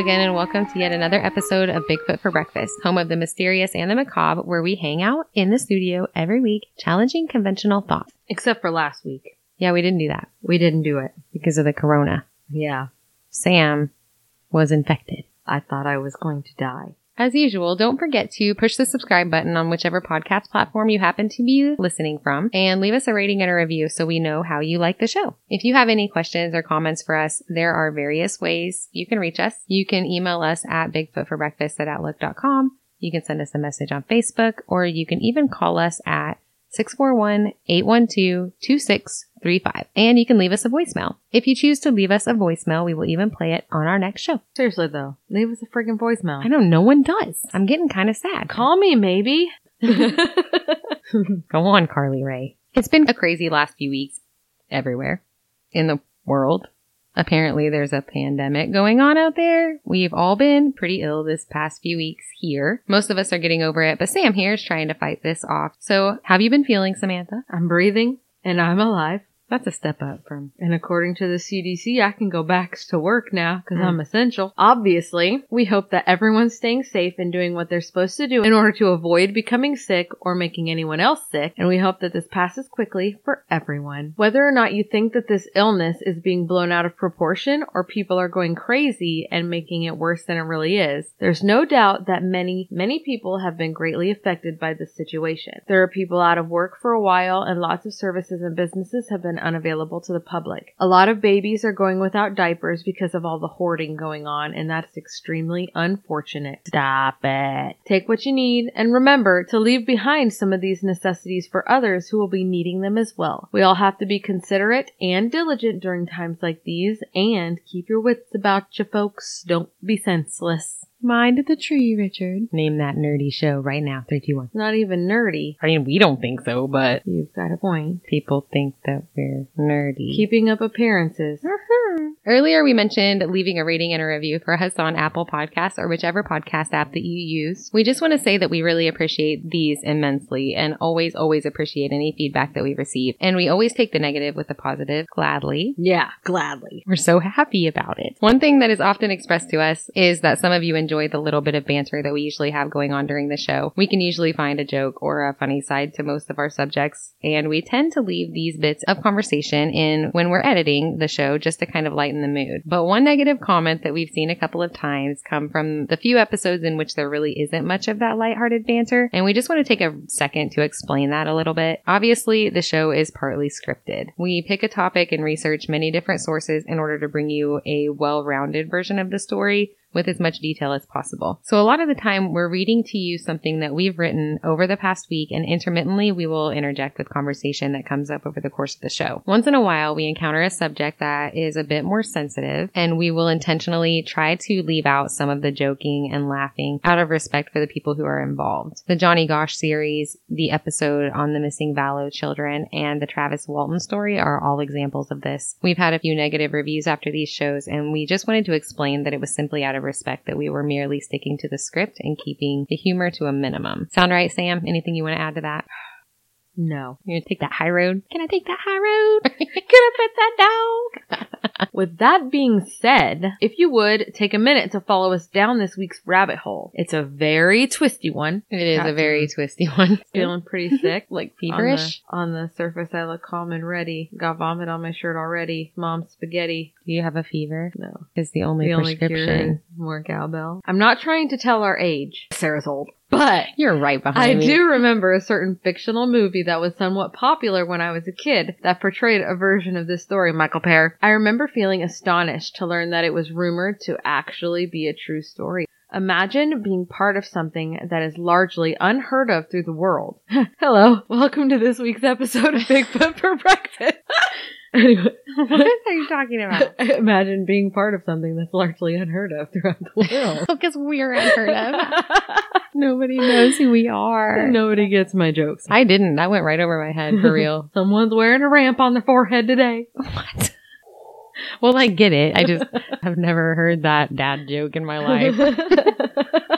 again, and welcome to yet another episode of Bigfoot for Breakfast, home of the mysterious and the macabre, where we hang out in the studio every week, challenging conventional thought. Except for last week. Yeah, we didn't do that We didn't do it. because of the corona. Yeah. Sam was infected. I thought I was going to die. As usual, don't forget to push the subscribe button on whichever podcast platform you happen to be listening from and leave us a rating and a review so we know how you like the show. If you have any questions or comments for us, there are various ways you can reach us. You can email us at bigfootforbreakfast at outlook.com. You can send us a message on Facebook or you can even call us at 641-812-2635 and you can leave us a voicemail. If you choose to leave us a voicemail, we will even play it on our next show. Seriously though, leave us a friggin' voicemail. I know no one does. I'm getting kind of sad. Call me maybe. Go on, Carly Rae. It's been a crazy last few weeks everywhere in the world. Apparently, there's a pandemic going on out there. We've all been pretty ill this past few weeks here. Most of us are getting over it, but Sam here is trying to fight this off. So, have you been feeling, Samantha? I'm breathing and I'm alive. That's a step up from. And according to the CDC, I can go back to work now because Mm. I'm essential. Obviously, we hope that everyone's staying safe and doing what they're supposed to do in order to avoid becoming sick or making anyone else sick. And we hope that this passes quickly for everyone. Whether or not you think that this illness is being blown out of proportion or people are going crazy and making it worse than it really is, there's no doubt that many, many people have been greatly affected by this situation. There are people out of work for a while and lots of services and businesses have been unavailable to the public. A lot of babies are going without diapers because of all the hoarding going on, and that's extremely unfortunate. Stop it. Take what you need, and remember to leave behind some of these necessities for others who will be needing them as well. We all have to be considerate and diligent during times like these, and keep your wits about you, folks. Don't be senseless. Mind the tree, Richard. Name that nerdy show right now. Three, two, one. Not even nerdy. I mean, we don't think so, but You've got a point. people think that we're nerdy. Keeping up appearances. Uh-huh. Earlier, we mentioned leaving a rating and a review for us on Apple Podcasts or whichever podcast app that you use. We just want to say that we really appreciate these immensely and always, always appreciate any feedback that we receive. And we always take the negative with the positive gladly. Yeah, gladly. We're so happy about it. One thing that is often expressed to us is that some of you enjoy the little bit of banter that we usually have going on during the show. We can usually find a joke or a funny side to most of our subjects, and we tend to leave these bits of conversation in when we're editing the show just to kind of lighten the mood. But one negative comment that we've seen a couple of times come from the few episodes in which there really isn't much of that lighthearted banter, and we just want to take a second to explain that a little bit. Obviously, the show is partly scripted. We pick a topic and research many different sources in order to bring you a well-rounded version of the story with as much detail as possible. So a lot of the time we're reading to you something that we've written over the past week and intermittently we will interject with conversation that comes up over the course of the show. Once in a while we encounter a subject that is a bit more sensitive and we will intentionally try to leave out some of the joking and laughing out of respect for the people who are involved. The Johnny Gosch series, the episode on the missing Vallow children and the Travis Walton story are all examples of this. We've had a few negative reviews after these shows and we just wanted to explain that it was simply out of respect that we were merely sticking to the script and keeping the humor to a minimum. Sound right, Sam? Anything you want to add to that? No. You're gonna take that high road? Can I take that high road? Can I put that down? With that being said, if you would take a minute to follow us down this week's rabbit hole. It's a very twisty one. It is a very twisty one. Feeling pretty sick. like On feverish. the, on the surface, I look calm and ready. Got vomit on my shirt already. Mom spaghetti. Do you have a fever? No. Is the only the prescription. is more cowbell. I'm not trying to tell our age. Sarah's old. But You're right I behind me. I do remember a certain fictional movie that was somewhat popular when I was a kid that portrayed a version of this story, Michael Paré. I remember feeling astonished to learn that it was rumored to actually be a true story. Imagine being part of something that is largely unheard of through the world. Hello, welcome to this week's episode of Bigfoot for Breakfast. anyway, what are you talking about? imagine being part of something that's largely unheard of throughout the world. Because we're unheard of. Nobody knows who we are. Nobody gets my jokes. I didn't. That went right over my head for real. Someone's wearing a ramp on their forehead today. what? Well, I get it. I just have never heard that dad joke in my life.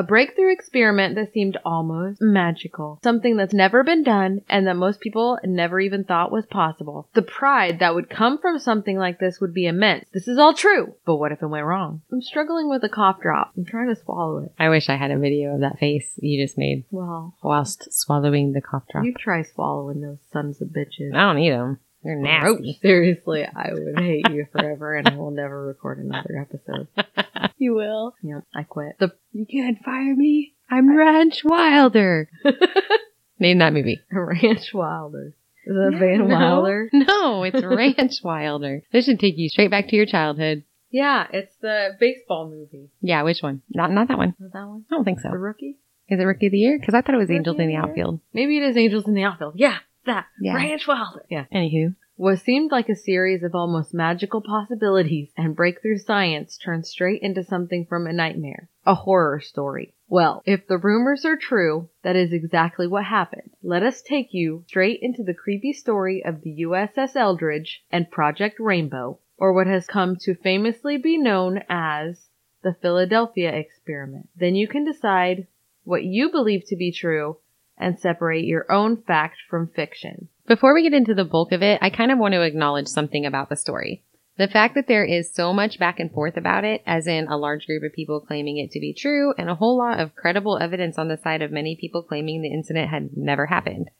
A breakthrough experiment that seemed almost magical. Something that's never been done and that most people never even thought was possible. The pride that would come from something like this would be immense. This is all true. But what if it went wrong? I'm struggling with a cough drop. I'm trying to swallow it. I wish I had a video of that face you just made Well, whilst swallowing the cough drop. you try swallowing those sons of bitches. I don't eat them. They're nasty. Seriously, I would hate you forever and I will never record another episode. you will. Yep, I quit. The You can't fire me. I'm Ranch Wilder. Name that movie. Ranch Wilder. Is that Van Wilder? No, it's Ranch Wilder. This should take you straight back to your childhood. Yeah, it's the baseball movie. Yeah, which one? Not not that one. Is that one? I don't think so. The rookie? Is it Rookie of the Year? Because I thought it was Rookie Angels in the the Outfield. Maybe it is Angels in the Outfield. Yeah, that. Yeah. Ranch Wilder. Yeah. Anywho, What seemed like a series of almost magical possibilities and breakthrough science turned straight into something from a nightmare. A horror story. Well, if the rumors are true, that is exactly what happened. Let us take you straight into the creepy story of the USS Eldridge and Project Rainbow, or what has come to famously be known as the Philadelphia experiment. Then you can decide what you believe to be true and separate your own fact from fiction. before we get into the bulk of it, I kind of want to acknowledge something about the story. The fact that there is so much back and forth about it, as in a large group of people claiming it to be true, and a whole lot of credible evidence on the side of many people claiming the incident had never happened.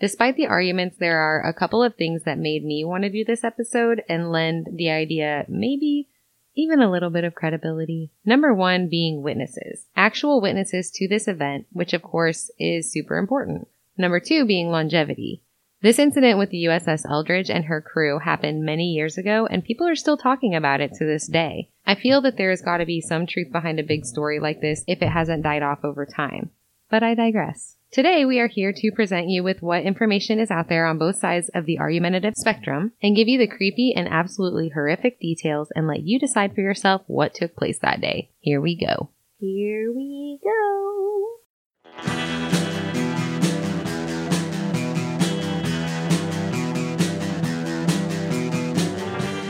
Despite the arguments, there are a couple of things that made me want to do this episode and lend the idea maybe even a little bit of credibility. Number one being witnesses. Actual witnesses to this event, which of course is super important. Number two being longevity. This incident with the USS Eldridge and her crew happened many years ago, and people are still talking about it to this day. I feel that there's got to be some truth behind a big story like this if it hasn't died off over time. But I digress. Today, we are here to present you with what information is out there on both sides of the argumentative spectrum and give you the creepy and absolutely horrific details and let you decide for yourself what took place that day. Here we go. Here we go.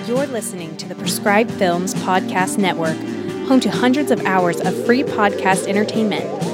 You're listening to the Prescribed Films Podcast Network, home to hundreds of hours of free podcast entertainment.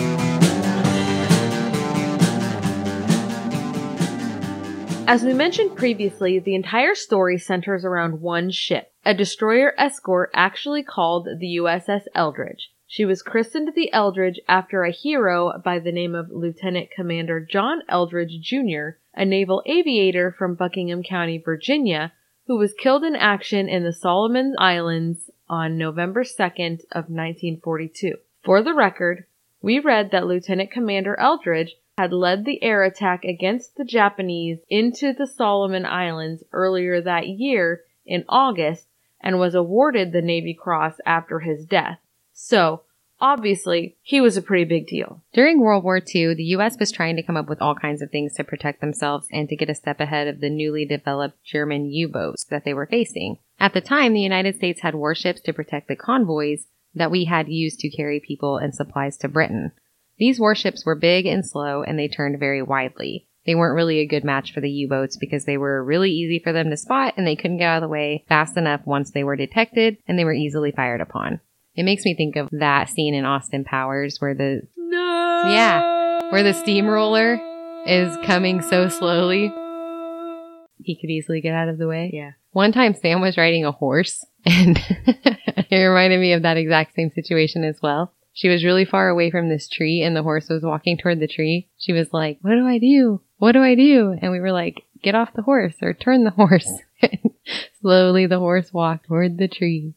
As we mentioned previously, the entire story centers around one ship, a destroyer escort actually called the USS Eldridge. She was christened the Eldridge after a hero by the name of Lieutenant Commander John Eldridge Jr., a naval aviator from Buckingham County, Virginia, who was killed in action in the Solomon Islands on November 2nd of 1942. For the record, we read that Lieutenant Commander Eldridge had led the air attack against the Japanese into the Solomon Islands earlier that year in August and was awarded the Navy Cross after his death. So, obviously, he was a pretty big deal. During World War II, the U.S. was trying to come up with all kinds of things to protect themselves and to get a step ahead of the newly developed German U boats that they were facing. At the time, the United States had warships to protect the convoys that we had used to carry people and supplies to Britain. These warships were big and slow and they turned very widely. They weren't really a good match for the U boats because they were really easy for them to spot and they couldn't get out of the way fast enough once they were detected and they were easily fired upon. It makes me think of that scene in Austin Powers where the No! Yeah, where the steamroller is coming so slowly. He could easily get out of the way. Yeah. One time Sam was riding a horse and it reminded me of that exact same situation as well. She was really far away from this tree and the horse was walking toward the tree. She was like, what do I do? What do I do? And we were like, get off the horse or turn the horse. Slowly the horse walked toward the tree.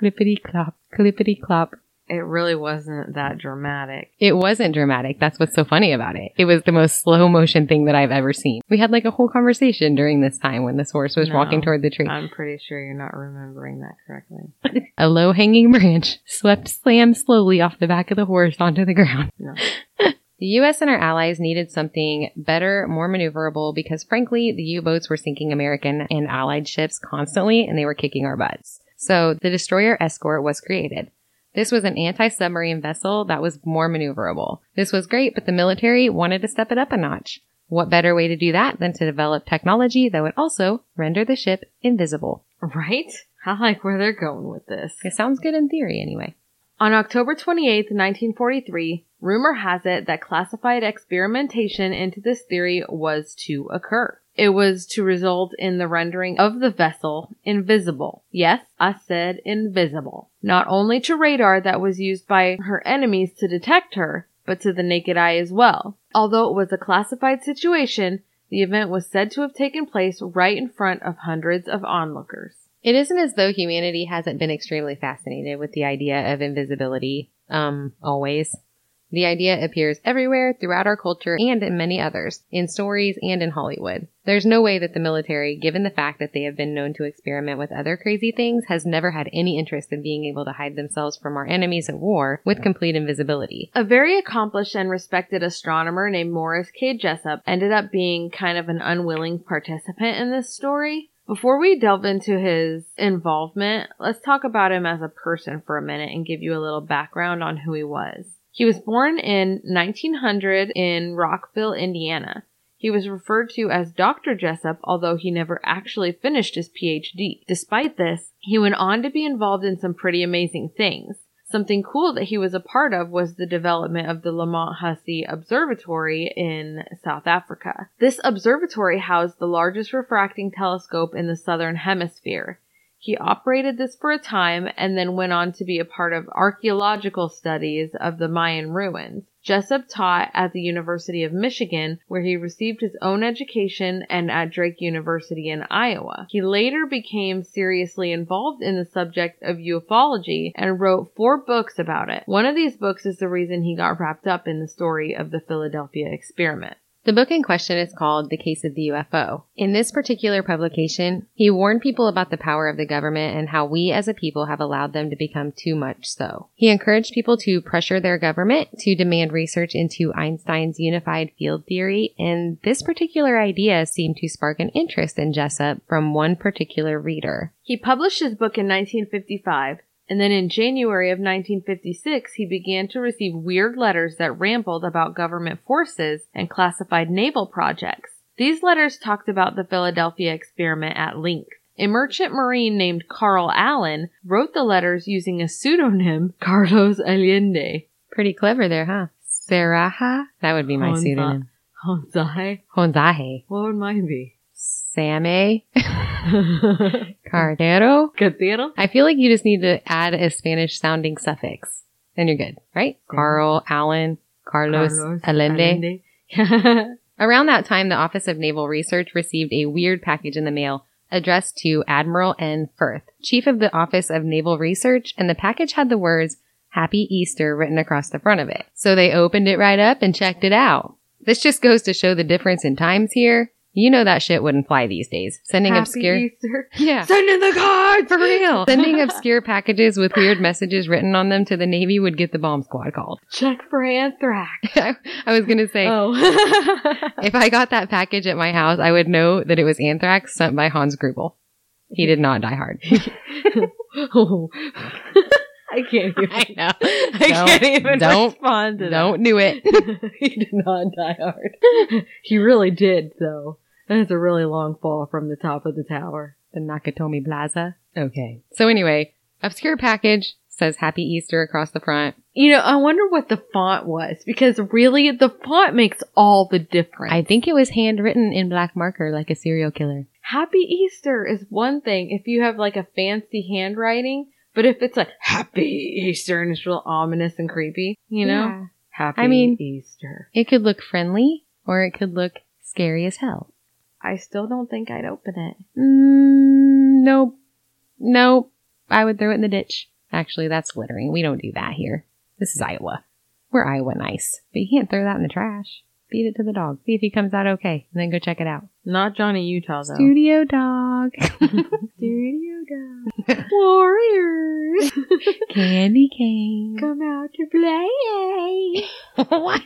Clippity clop, clippity clop. It really wasn't that dramatic. It wasn't dramatic. That's what's so funny about it. It was the most slow motion thing that I've ever seen. We had like a whole conversation during this time when this horse was No. walking toward the tree. I'm pretty sure you're not remembering that correctly. a low hanging branch swept Sam slowly off the back of the horse onto the ground. No. The US and our allies needed something better, more maneuverable, because frankly, the U boats were sinking American and allied ships constantly and they were kicking our butts. So the destroyer escort was created. This was an anti submarine vessel that was more maneuverable. This was great, but the military wanted to step it up a notch. What better way to do that than to develop technology that would also render the ship invisible? Right? I like where they're going with this. It sounds good in theory anyway. On October 28, 1943, rumor has it that classified experimentation into this theory was to occur. It was to result in the rendering of the vessel invisible. Yes, I said invisible. Not only to radar that was used by her enemies to detect her, but to the naked eye as well. Although it was a classified situation, the event was said to have taken place right in front of hundreds of onlookers. It isn't as though humanity hasn't been extremely fascinated with the idea of invisibility, um, always. The idea appears everywhere throughout our culture and in many others, in stories and in Hollywood. There's no way that the military, given the fact that they have been known to experiment with other crazy things, has never had any interest in being able to hide themselves from our enemies at war with complete invisibility. A very accomplished and respected astronomer named Morris K. Jessup ended up being kind of an unwilling participant in this story. Before we delve into his involvement, let's talk about him as a person for a minute and give you a little background on who he was. He was born in 1900 in Rockville, Indiana. He was referred to as Dr. Jessup, although he never actually finished his PhD. Despite this, he went on to be involved in some pretty amazing things. Something cool that he was a part of was the development of the Lamont Hussey Observatory in South Africa. This observatory housed the largest refracting telescope in the southern hemisphere. He operated this for a time and then went on to be a part of archaeological studies of the Mayan ruins. Jessup taught at the University of Michigan, where he received his own education, and at Drake University in Iowa. He later became seriously involved in the subject of ufology and wrote four books about it. One of these books is the reason he got wrapped up in the story of the Philadelphia experiment. The book in question is called The Case of the UFO. In this particular publication, he warned people about the power of the government and how we as a people have allowed them to become too much so. He encouraged people to pressure their government to demand research into Einstein's unified field theory, and this particular idea seemed to spark an interest in Jessup from one particular reader. He published his book in 1955, and then in January of 1956, he began to receive weird letters that rambled about government forces and classified naval projects. These letters talked about the Philadelphia experiment at length. A merchant marine named Carl Allen wrote the letters using a pseudonym, Carlos Allende. Pretty clever there, huh? Saraha? That would be my Honza. pseudonym. Honzai? Honzaje. What would mine be? Same Cardero? Catero? I feel like you just need to add a Spanish sounding suffix. Then you're good, right? Sam. Carl, Allen, Carlos, Carlos Allende. Allende. Around that time, the Office of Naval Research received a weird package in the mail addressed to Admiral N. Firth, Chief of the Office of Naval Research, and the package had the words Happy Easter written across the front of it. So they opened it right up and checked it out. This just goes to show the difference in times here. You know that shit wouldn't fly these days. Sending Happy obscure Easter. Yeah. Send in the cards! For real. Sending obscure packages with weird messages written on them to the Navy would get the bomb squad called. Check for anthrax. I was gonna say, Oh. if I got that package at my house, I would know that it was anthrax sent by Hans Gruber. He did not die hard. oh. I can't even. I know. I Don't- can't even don't- respond to Don't do it. he did not die hard. he really did, though. That's a really long fall from the top of the tower. The Nakatomi Plaza. Okay. So anyway, obscure package says Happy Easter across the front. You know, I wonder what the font was because really the font makes all the difference. I think it was handwritten in black marker like a serial killer. Happy Easter is one thing if you have like a fancy handwriting, but if it's like Happy Easter and it's real ominous and creepy, you know? Yeah. Happy I mean- Easter. It could look friendly or it could look scary as hell. I still don't think I'd open it. Mm, nope. Nope. I would throw it in the ditch. Actually, that's littering. We don't do that here. This is Iowa. We're Iowa nice. But you can't throw that in the trash. Feed it to the dog. See if he comes out okay. And then go check it out. Not Johnny Utah though. Studio dog. dog. Studio dog. Warriors. Candy cane. Come out to play. what?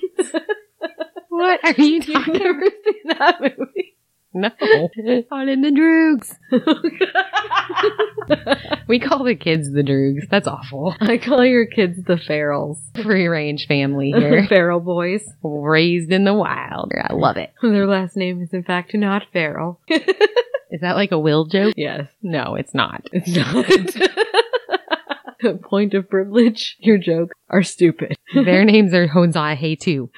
what are you You've talking never seen that movie. No. All in the droogs. We call the kids the droogs. That's awful. I call your kids the ferals. Free range family here. Feral boys. Raised in the wild. I love it. Their last name is in fact not feral. Is that like a will joke? yes. No, it's not. It's not. Point of privilege. Your jokes are stupid. Their names are Honzai Hey too.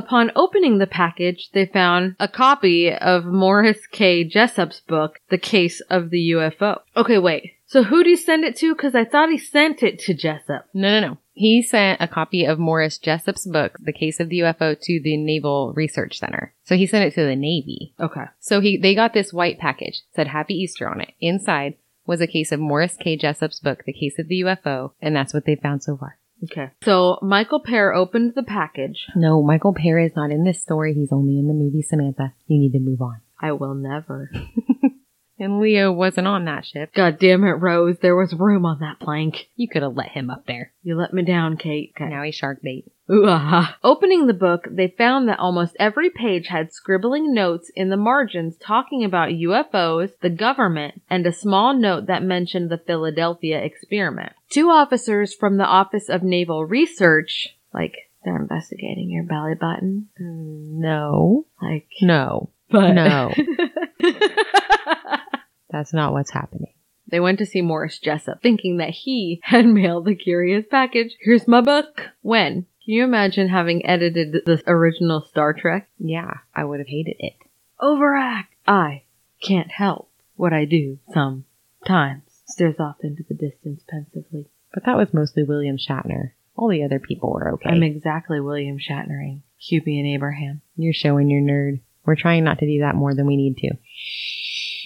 Upon opening the package, they found a copy of Morris K. Jessup's book, The Case of the UFO. Okay, wait. So who did he send it to? Because I thought he sent it to Jessup. No, no, no. He sent a copy of Morris Jessup's book, The Case of the UFO, to the Naval Research Center. So he sent it to the Navy. Okay. So he they got this white package, said Happy Easter on it. Inside was a case of Morris K. Jessup's book, The Case of the UFO, and that's what they found so far. Okay. So Michael Paré opened the package. No, Michael Perry is not in this story. He's only in the movie Samantha. You need to move on. I will never. And Leo wasn't on that ship. God damn it, Rose. There was room on that plank. You could have let him up there. You let me down, Kate. Okay. Now he's shark bait. Ooh, ah. Opening the book, they found that almost every page had scribbling notes in the margins talking about UFOs, the government, and a small note that mentioned the Philadelphia experiment. Two officers from the Office of Naval Research, like they're investigating your belly button, No. like No. but No. That's not what's happening. They went to see Morris Jessup, thinking that he had mailed the curious package. Here's my book. When? Can you imagine having edited the original Star Trek? Yeah, I would have hated it. Overact. I can't help what I do sometimes. Stares off into the distance pensively. But that was mostly William Shatner. All the other people were okay. I'm exactly William Shatnering. Hubie and Abraham. You're showing your nerd. We're trying not to do that more than we need to.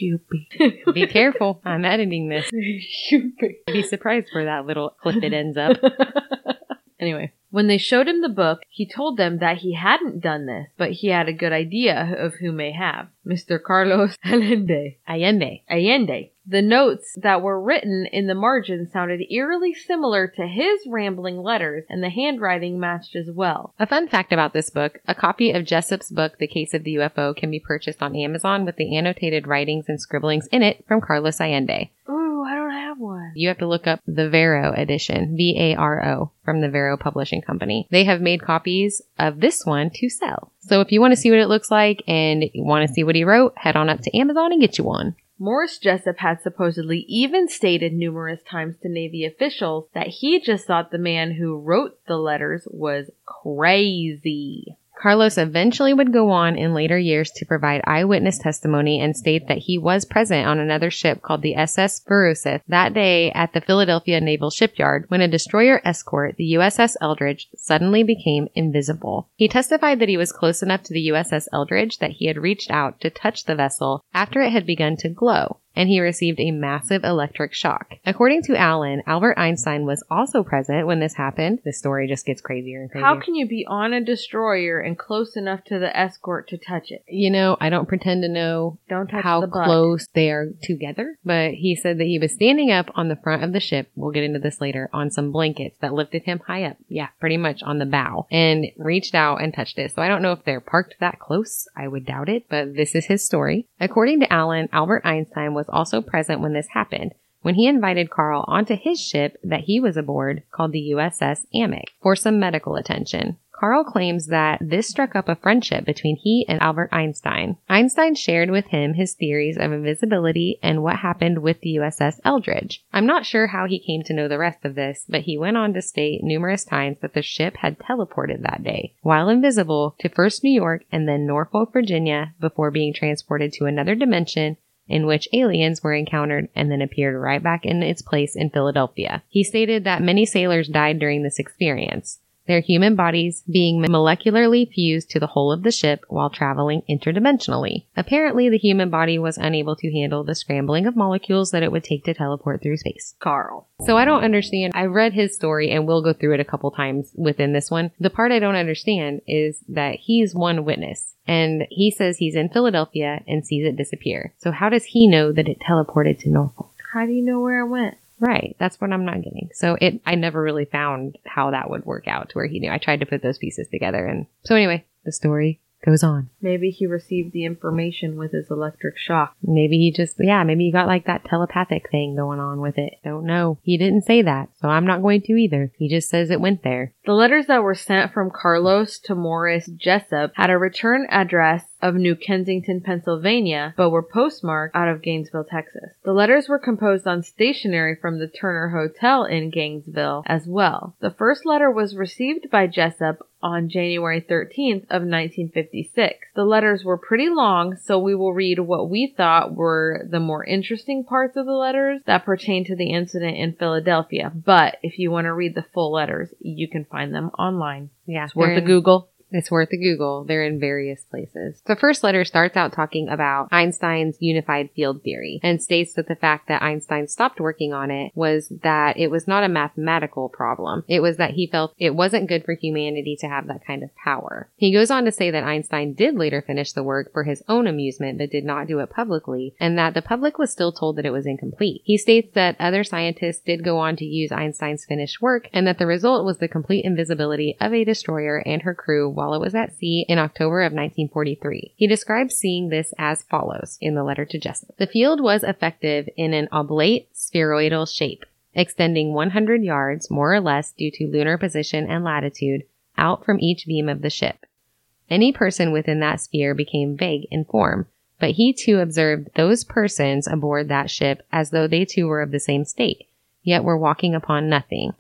Hubie. Be careful. I'm editing this. Hubie. Be surprised where that little clip it ends up. Anyway, when they showed him the book, he told them that he hadn't done this, but he had a good idea of who may have. Mr. Carlos Allende. Allende. Allende. The notes that were written in the margin sounded eerily similar to his rambling letters, and the handwriting matched as well. A fun fact about this book a copy of Jessup's book, The Case of the UFO, can be purchased on Amazon with the annotated writings and scribblings in it from Carlos Allende. Ooh, I don't have one. You have to look up the Varo edition, V A R O, from the Varo Publishing Company. They have made copies of this one to sell. So if you want to see what it looks like and you want to see what he wrote, head on up to Amazon and get you one. Morris Jessup had supposedly even stated numerous times to Navy officials that he just thought the man who wrote the letters was crazy. Carlos eventually would go on in later years to provide eyewitness testimony and state that he was present on another ship called the SS Furuseth that day at the Philadelphia Naval Shipyard when a destroyer escort, the USS Eldridge, suddenly became invisible. He testified that he was close enough to the USS Eldridge that he had reached out to touch the vessel after it had begun to glow and he received a massive electric shock. According to Allen, Albert Einstein was also present when this happened. The story just gets crazier and crazier. How can you be on a destroyer and close enough to the escort to touch it? you know, I don't pretend to know Don't touch how the close they are together, but he said that he was standing up on the front of the ship. We'll get into this later on some blankets that lifted him high up. Yeah, pretty much on the bow and reached out and touched it. So I don't know if they're parked that close. I would doubt it, but this is his story. According to Allen, Albert Einstein was also present when this happened. When he invited Carl onto his ship that he was aboard, called the USS Amic, for some medical attention. Carl claims that this struck up a friendship between he and Albert Einstein. Einstein shared with him his theories of invisibility and what happened with the USS Eldridge. I'm not sure how he came to know the rest of this, but he went on to state numerous times that the ship had teleported that day, while invisible, to first New York and then Norfolk, Virginia, before being transported to another dimension in which aliens were encountered and then appeared right back in its place in Philadelphia. He stated that many sailors died during this experience, their human bodies being molecularly fused to the hull of the ship while traveling interdimensionally. Apparently, the human body was unable to handle the scrambling of molecules that it would take to teleport through space. Carl. So I don't understand. I read his story and we'll go through it a couple times within this one. The part I don't understand is that he's one witness. And he says he's in Philadelphia and sees it disappear. So how does he know that it teleported to Norfolk? How do you know where I went? Right. That's what I'm not getting. So it, I never really found how that would work out to where he knew. I tried to put those pieces together. And so anyway, the story goes on. Maybe he received the information with his electric shock. Maybe he just, yeah, maybe he got like that telepathic thing going on with it. Don't know. He didn't say that, so I'm not going to either. He just says it went there. The letters that were sent from Carlos to Morris Jessup had a return address of New Kensington, Pennsylvania, but were postmarked out of Gainesville, Texas. The letters were composed on stationery from the Turner Hotel in Gainesville as well. The first letter was received by Jessup on January 13th of 1956. The letters were pretty long, so we will read what we thought were the more interesting parts of the letters that pertain to the incident in Philadelphia. But if you want to read the full letters, you can find them online. Yeah. It's worth a Google. It's worth a Google. They're in various places. The first letter starts out talking about Einstein's unified field theory and states that the fact that Einstein stopped working on it was that it was not a mathematical problem. It was that he felt it wasn't good for humanity to have that kind of power. He goes on to say that Einstein did later finish the work for his own amusement but did not do it publicly and that the public was still told that it was incomplete. He states that other scientists did go on to use Einstein's finished work and that the result was the complete invisibility of a destroyer and her crew it was at sea in October of 1943. He describes seeing this as follows in the letter to Jessup. The field was effective in an oblate spheroidal shape, extending 100 yards more or less due to lunar position and latitude out from each beam of the ship. Any person within that sphere became vague in form, but he too observed those persons aboard that ship as though they too were of the same state, yet were walking upon nothing.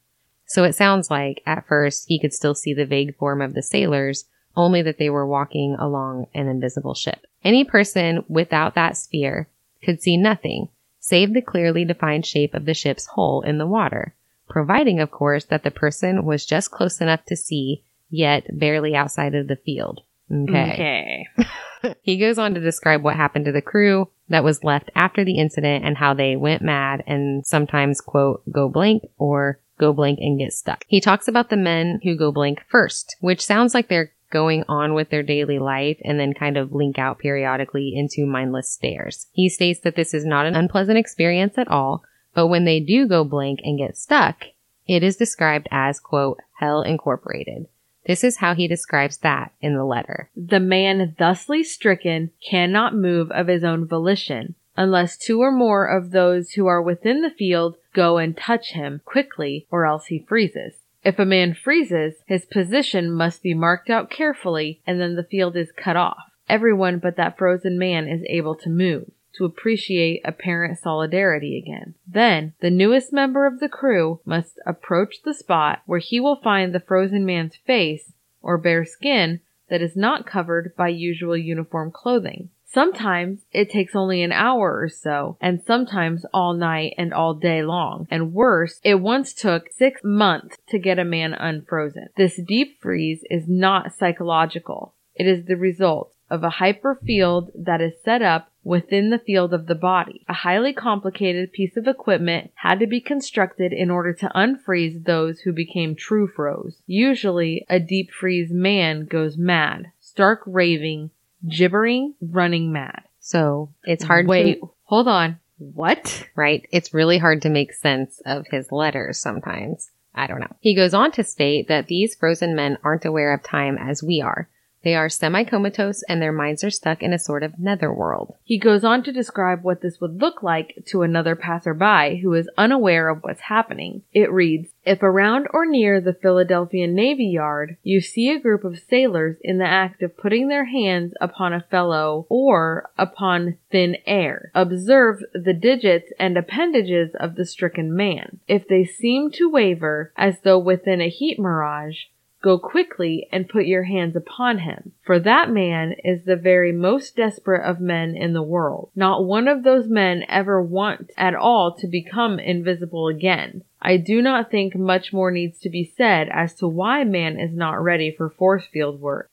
So it sounds like at first he could still see the vague form of the sailors, only that they were walking along an invisible ship. Any person without that sphere could see nothing save the clearly defined shape of the ship's hull in the water, providing, of course, that the person was just close enough to see, yet barely outside of the field. Okay. He goes on to describe what happened to the crew that was left after the incident and how they went mad and sometimes, quote, go blank or go blank and get stuck. He talks about the men who go blank first, which sounds like they're going on with their daily life and then kind of blink out periodically into mindless stares. He states that this is not an unpleasant experience at all, but when they do go blank and get stuck, it is described as, quote, hell incorporated. This is how he describes that in the letter. The man thusly stricken cannot move of his own volition, unless two or more of those who are within the field go and touch him quickly, or else he freezes. If a man freezes, his position must be marked out carefully, and then the field is cut off. Everyone but that frozen man is able to move, to appreciate apparent solidarity again. Then, the newest member of the crew must approach the spot where he will find the frozen man's face or bare skin that is not covered by usual uniform clothing. Sometimes it takes only an hour or so, and sometimes all night and all day long. And worse, it once took six months to get a man unfrozen. This deep freeze is not psychological. It is the result of a hyper field that is set up within the field of the body. A highly complicated piece of equipment had to be constructed in order to unfreeze those who became true froze. Usually, a deep freeze man goes mad, stark raving, gibbering, running mad. So it's hard Wait, to, hold on. What? right? It's really hard to make sense of his letters sometimes. I don't know. He goes on to state that these frozen men aren't aware of time as we are. They are semi-comatose and their minds are stuck in a sort of netherworld. He goes on to describe what this would look like to another passerby who is unaware of what's happening. It reads, If around or near the Philadelphia Navy Yard you see a group of sailors in the act of putting their hands upon a fellow or upon thin air, observe the digits and appendages of the stricken man. If they seem to waver as though within a heat mirage, Go quickly and put your hands upon him, for that man is the very most desperate of men in the world. Not one of those men ever wants at all to become invisible again. I do not think much more needs to be said as to why man is not ready for force field work.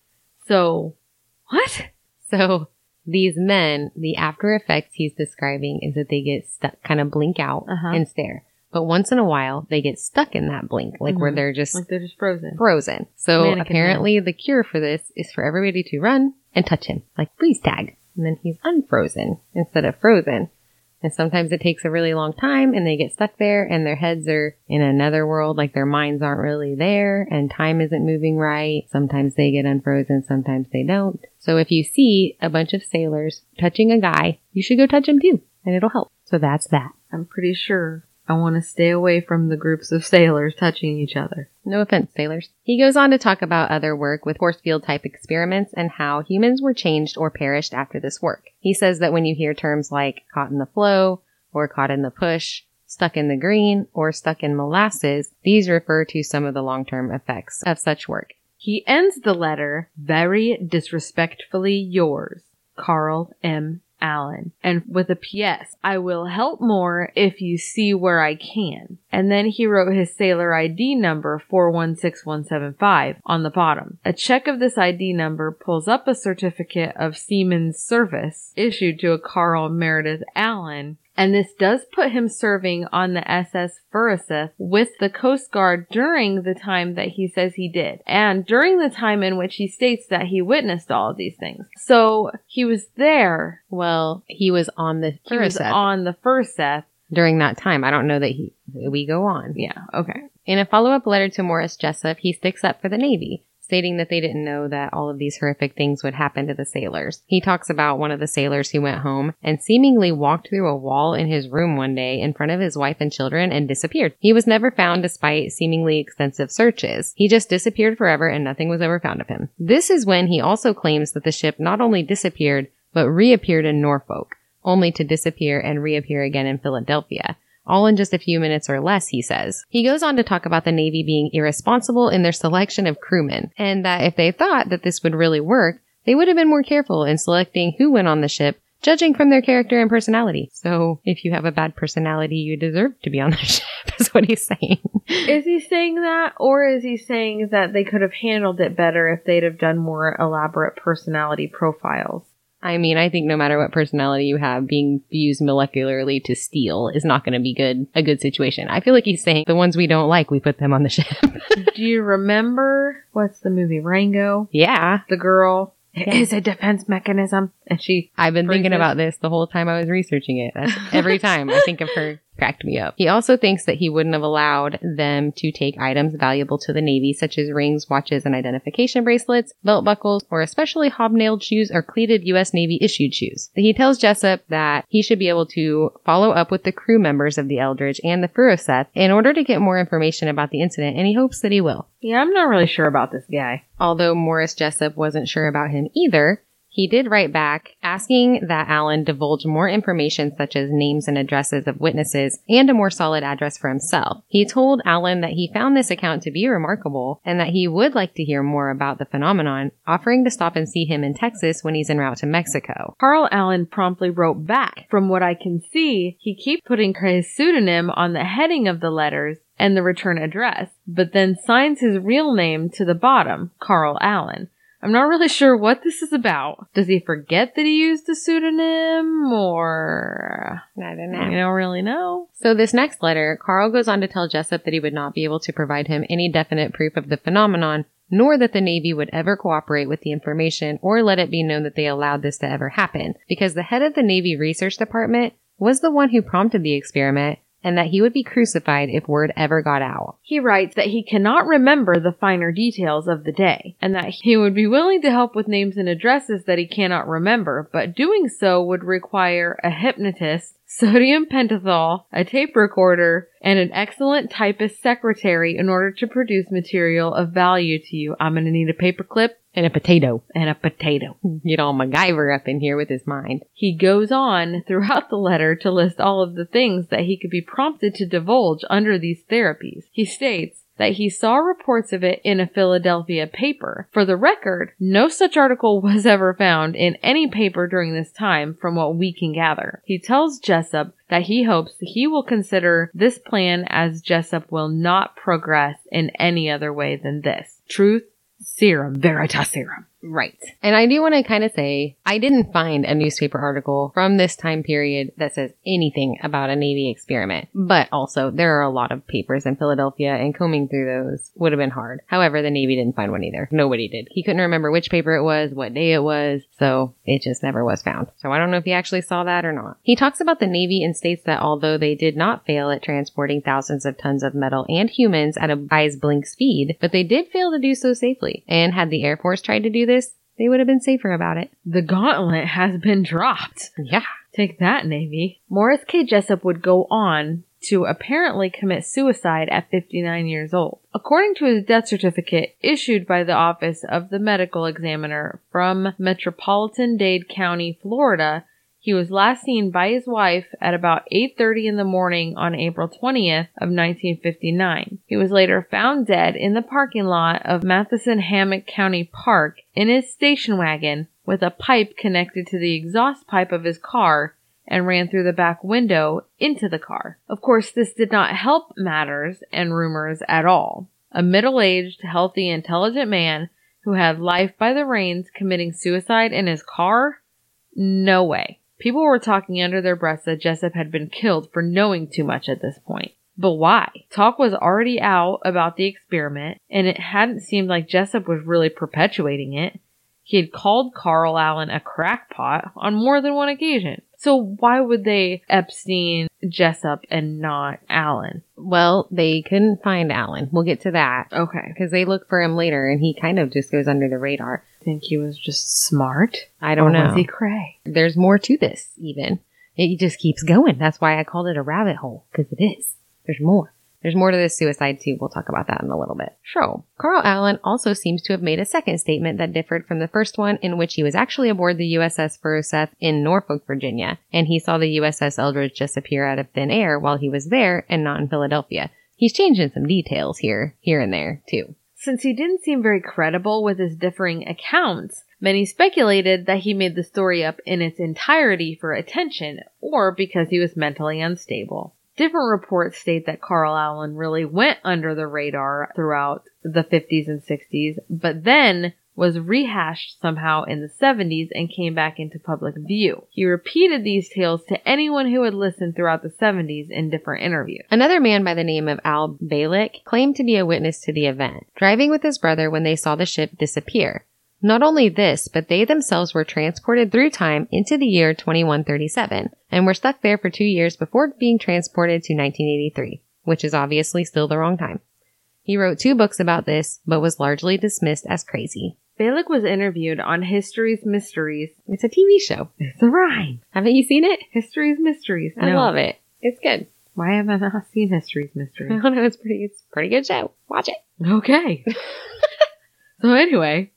So, what? So these men, the after effects he's describing is that they get stuck, kind of blink out Uh-huh. and stare. But once in a while, they get stuck in that blink, like where Mhm. they're just Like they're just frozen. frozen. So Mannequin apparently the cure for this is for everybody to run and touch him, like freeze tag. And then he's unfrozen instead of frozen. And sometimes it takes a really long time and they get stuck there and their heads are in another world, like their minds aren't really there and time isn't moving right. Sometimes they get unfrozen, sometimes they don't. So if you see a bunch of sailors touching a guy, you should go touch him too and it'll help. So that's that. I'm pretty sure I want to stay away from the groups of sailors touching each other. No offense, sailors. He goes on to talk about other work with force field type experiments and how humans were changed or perished after this work. He says that when you hear terms like caught in the flow or caught in the push, stuck in the green, or stuck in molasses, these refer to some of the long-term effects of such work. He ends the letter, very disrespectfully yours, Carl M. Allen. And with a PS, I will help more if you see where I can. And then he wrote his sailor ID number 416175 on the bottom. A check of this ID number pulls up a certificate of seaman's service issued to a Carl Meredith Allen and this does put him serving on the SS Furuseth with the Coast Guard during the time that he says he did, and during the time in which he states that he witnessed all of these things. So he was there. Well, he was on the He was Furuseth on the Furuseth. during that time. I don't know that he, we go on. Yeah, okay. In a follow-up letter to Morris Jessup, he sticks up for the Navy, stating that they didn't know that all of these horrific things would happen to the sailors. He talks about one of the sailors who went home and seemingly walked through a wall in his room one day in front of his wife and children and disappeared. He was never found despite seemingly extensive searches. He just disappeared forever and nothing was ever found of him. This is when he also claims that the ship not only disappeared, but reappeared in Norfolk, only to disappear and reappear again in Philadelphia all in just a few minutes or less, he says. He goes on to talk about the Navy being irresponsible in their selection of crewmen, and that if they thought that this would really work, they would have been more careful in selecting who went on the ship, judging from their character and personality. So if you have a bad personality, you deserve to be on the ship, is what he's saying. Is he saying that, or is he saying that they could have handled it better if they'd have done more elaborate personality profiles? I mean, I think no matter what personality you have, being used molecularly to steel is not going to be good, a good situation. I feel like he's saying the ones we don't like, we put them on the ship. Do you remember what's the movie Rango? yeah. The girl Yeah. is a defense mechanism, and she I've been thinking about this the whole time I was researching it. That's every time I think of her cracked me up. He also thinks that he wouldn't have allowed them to take items valuable to the Navy, such as rings, watches, and identification bracelets, belt buckles, or especially hobnailed shoes or cleated U.S. Navy issued shoes. He tells Jessup that he should be able to follow up with the crew members of the Eldridge and the Furuseth in order to get more information about the incident, and he hopes that he will. Yeah, I'm not really sure about this guy. Although Morris Jessup wasn't sure about him either, he did write back asking that Allen divulge more information such as names and addresses of witnesses and a more solid address for himself. He told Allen that he found this account to be remarkable and that he would like to hear more about the phenomenon, offering to stop and see him in Texas when he's en route to Mexico. Carl Allen promptly wrote back. From what I can see, he keeps putting his pseudonym on the heading of the letters and the return address, but then signs his real name to the bottom, Carl Allen. I'm not really sure what this is about. Does he forget that he used a pseudonym or I don't know. I don't really know. So this next letter, Carl goes on to tell Jessup that he would not be able to provide him any definite proof of the phenomenon, nor that the Navy would ever cooperate with the information or let it be known that they allowed this to ever happen, because the head of the Navy Research Department was the one who prompted the experiment and that he would be crucified if word ever got out. He writes that he cannot remember the finer details of the day, and that he would be willing to help with names and addresses that he cannot remember, but doing so would require a hypnotist, sodium pentothal, a tape recorder, and an excellent typist secretary in order to produce material of value to you. I'm gonna need a paperclip And a potato. and a potato. Get all MacGyver up in here with his mind. He goes on throughout the letter to list all of the things that he could be prompted to divulge under these therapies. He states that he saw reports of it in a Philadelphia paper. For the record, no such article was ever found in any paper during this time from what we can gather. He tells Jessup that he hopes he will consider this plan as Jessup will not progress in any other way than this. Truth, serum, veritaserum. Right. And I do want to kind of say, I didn't find a newspaper article from this time period that says anything about a Navy experiment. But also, there are a lot of papers in Philadelphia, and combing through those would have been hard. However, the Navy didn't find one either. Nobody did. He couldn't remember which paper it was, what day it was, so it just never was found. So I don't know if he actually saw that or not. He talks about the Navy and states that although they did not fail at transporting thousands of tons of metal and humans at a eyes blink speed, but they did fail to do so safely. And had the Air Force tried to do this, they would have been safer about it. The gauntlet has been dropped. Yeah. Take that, Navy. Morris K. Jessup would go on to apparently commit suicide at 59 years old. According to his death certificate issued by the Office of the Medical Examiner from Metropolitan Dade County, Florida, he was last seen by his wife at about 8:30 in the morning on April 20th of 1959. He was later found dead in the parking lot of Matheson Hammock County Park in his station wagon with a pipe connected to the exhaust pipe of his car and ran through the back window into the car. Of course, this did not help matters and rumors at all. A middle-aged, healthy, intelligent man who had life by the reins committing suicide in his car? No way. People were talking under their breaths that Jessup had been killed for knowing too much at this point. But why? Talk was already out about the experiment, and it hadn't seemed like Jessup was really perpetuating it. He had called Carl Allen a crackpot on more than one occasion. So why would they Epstein Jessup and not Allen? Well, they couldn't find Allen. We'll get to that. Okay. Because they look for him later and he kind of just goes under the radar. Think he was just smart? I don't or know. Was he cray? There's more to this, even. It just keeps going. That's why I called it a rabbit hole, because it is. There's more. There's more to this suicide too. We'll talk about that in a little bit. So, Carl Allen also seems to have made a second statement that differed from the first one in which he was actually aboard the USS Furuseth in Norfolk, Virginia, and he saw the USS Eldridge disappear out of thin air while he was there and not in Philadelphia. He's changing some details here, here and there, too. Since he didn't seem very credible with his differing accounts, many speculated that he made the story up in its entirety for attention or because he was mentally unstable. Different reports state that Carl Allen really went under the radar throughout the 50s and 60s, but then was rehashed somehow in the 70s and came back into public view. He repeated these tales to anyone who would listen throughout the 70s in different interviews. Another man by the name of Al Bielek claimed to be a witness to the event, driving with his brother when they saw the ship disappear. Not only this, but they themselves were transported through time into the year 2137 and were stuck there for two years before being transported to 1983, which is obviously still the wrong time. He wrote two books about this, but was largely dismissed as crazy. Bielek was interviewed on History's Mysteries. It's a TV show. It's a rhyme. Haven't you seen it? History's Mysteries. I love it. It's good. Why have I not seen History's Mysteries? I don't know. It's pretty. It's a pretty good show. Watch it. Okay. so anyway,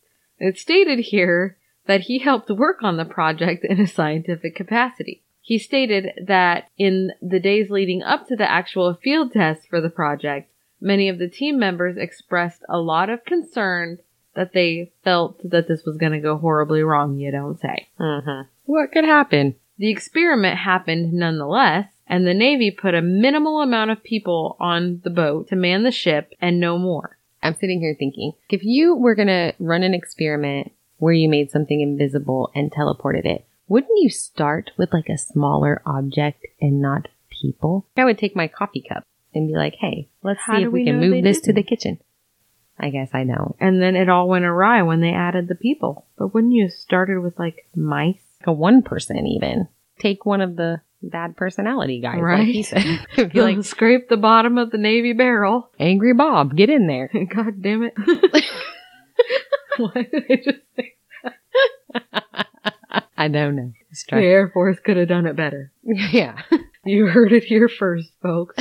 it's stated here that he helped work on the project in a scientific capacity. He stated that in the days leading up to the actual field test for the project, many of the team members expressed a lot of concern that they felt that this was going to go horribly wrong, you don't say. Mm-hmm. What could happen? The experiment happened nonetheless, and the Navy put a minimal amount of people on the boat to man the ship and no more. I'm sitting here thinking, if you were going to run an experiment where you made something invisible and teleported it, wouldn't you start with like a smaller object and not people? I would take my coffee cup and be like, hey, let's How see if we, we can move this to didn't? the kitchen. I guess I don't. And then it all went awry when they added the people. But wouldn't you have started with like mice? Like a one person even. Take one of the bad personality guys, like he Right. said. be like, scrape the bottom of the Navy barrel. Angry Bob, get in there. God damn it. Why did I just say I don't know. The Air Force could have done it better? yeah. You heard it here first, folks.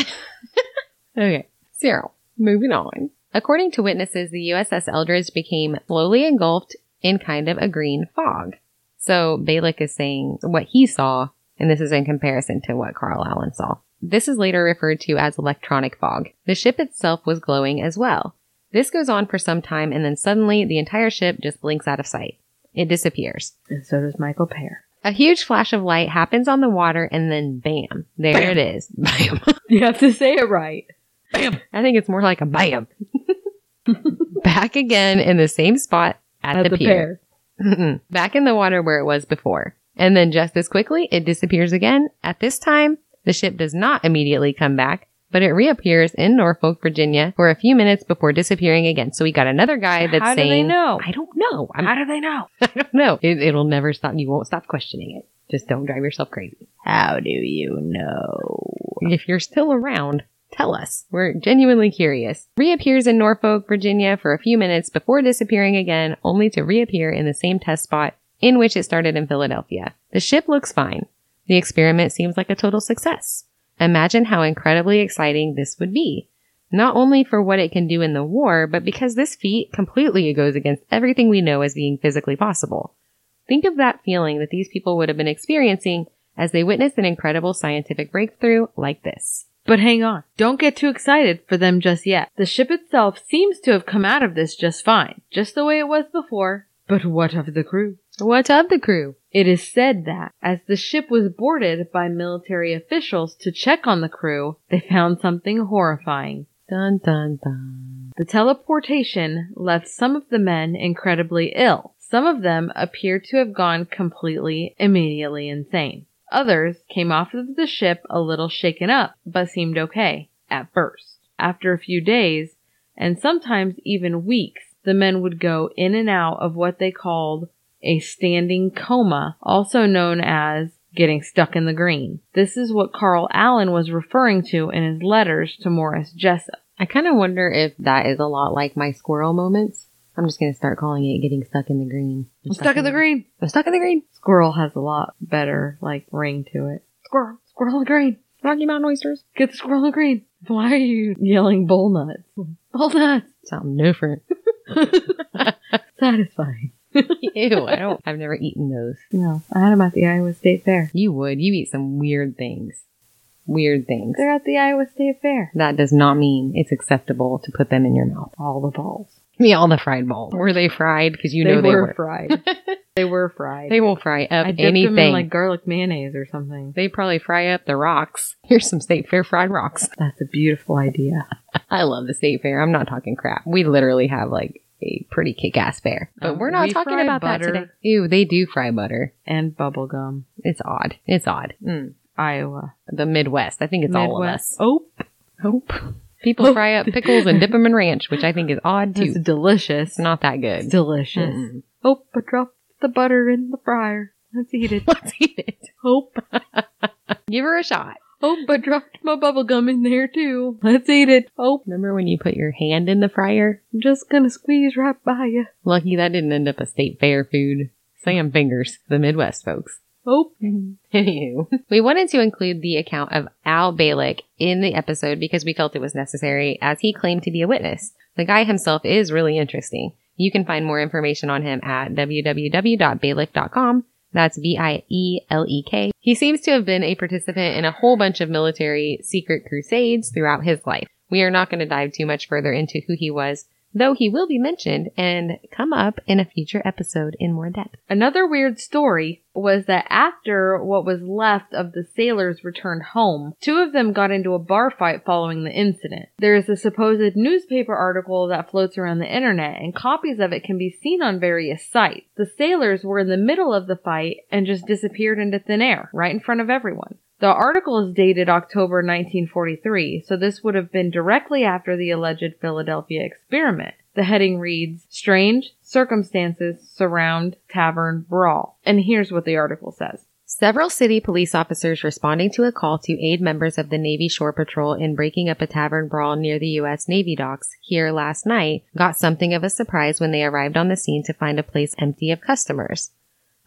Okay. Cyril, moving on. According to witnesses, the USS Eldridge became slowly engulfed in kind of a green fog. So Bielek is saying what he saw, and this is in comparison to what Carl Allen saw. This is later referred to as electronic fog. The ship itself was glowing as well. This goes on for some time, and then suddenly the entire ship just blinks out of sight. It disappears. And so does Michael Paré. A huge flash of light happens on the water, and then bam, there Bam. it is. Bam. You have to say it right. Bam. I think it's more like a bam. Back again in the same spot at, At the, the pier. pair. Back in the water where it was before. And then just as quickly, it disappears again. At this time, the ship does not immediately come back, but it reappears in Norfolk, Virginia for a few minutes before disappearing again. So we got another guy that's How do saying, they know? I don't know. I'm, How do they know? I don't know. It, it'll never stop. You won't stop questioning it. Just don't drive yourself crazy. How do you know? If you're still around, tell us. We're genuinely curious. Reappears in Norfolk, Virginia for a few minutes before disappearing again, only to reappear in the same test spot in which it started in Philadelphia. The ship looks fine. The experiment seems like a total success. Imagine how incredibly exciting this would be. Not only for what it can do in the war, but because this feat completely goes against everything we know as being physically possible. Think of that feeling that these people would have been experiencing as they witnessed an incredible scientific breakthrough like this. But hang on. Don't get too excited for them just yet. The ship itself seems to have come out of this just fine, just the way it was before. But what of the crew? What of the crew? It is said that as the ship was boarded by military officials to check on the crew, they found something horrifying. Dun dun dun. The teleportation left some of the men incredibly ill. Some of them appeared to have gone completely, immediately insane. Others came off of the ship a little shaken up, but seemed okay at first. After a few days, and sometimes even weeks, the men would go in and out of what they called a standing coma, also known as getting stuck in the green. This is what Carl Allen was referring to in his letters to Morris Jessup. I kind of wonder if that is a lot like my squirrel moments. I'm just going to start calling it getting stuck in the green. I'm stuck in the green. I'm stuck in the green. Squirrel has a lot better, like, ring to it. Squirrel, squirrel in the green. Rocky Mountain oysters. Get the squirrel in the green. Why are you yelling bull nuts? Bull nuts. Something different. Satisfying. Ew, I don't, I've never eaten those. No, I had them at the Iowa State Fair. You would. You eat some weird things. Weird things. They're at the Iowa State Fair. That does not mean it's acceptable to put them in your mouth. All the balls. Me, all the fried balls. Were they fried? Because you know they, were. fried. they were fried. They will fry up I dipped anything. them in like garlic mayonnaise or something. they probably fry up the rocks. Here's some state fair fried rocks. That's a beautiful idea. I love the state fair. I'm not talking crap. We literally have like a pretty kick ass fair. But Um, we're not we talking about that today. Ew, they do fry butter. And bubble gum. It's odd. It's odd. Mm. Iowa. The Midwest. I think it's all of us. Oh, Hope. People fry up pickles and dip them in ranch, which I think is odd it's too. delicious. It's not that It's good. delicious. Mm-mm. Oh, I dropped the butter in the fryer. Let's eat it. Let's eat it. Hope. Give her a shot. Oh, Hope I dropped my bubble gum in there too. Let's eat it. Oh, Remember when you put your hand in the fryer? I'm just gonna squeeze right by you. Lucky that didn't end up a state fair food. Sam fingers, the Midwest folks. Oh, Anywho, we wanted to include the account of Al Bielek in the episode because we felt it was necessary as he claimed to be a witness. The guy himself is really interesting. You can find more information on him at www.bielek.com. That's B-I-E-L-E-K. He seems to have been a participant in a whole bunch of military secret crusades throughout his life. We are not going to dive too much further into who he was, though he will be mentioned and come up in a future episode in more depth. Another weird story was that after what was left of the sailors returned home, two of them got into a bar fight following the incident. There is a supposed newspaper article that floats around the internet, and copies of it can be seen on various sites. The sailors were in the middle of the fight and just disappeared into thin air, right in front of everyone. The article is dated October 1943, so this would have been directly after the alleged Philadelphia experiment. The heading reads, Strange Circumstances Surround Tavern Brawl. And here's what the article says. Several city police officers responding to a call to aid members of the Navy Shore Patrol in breaking up a tavern brawl near the U.S. Navy docks here last night got something of a surprise when they arrived on the scene to find a place empty of customers.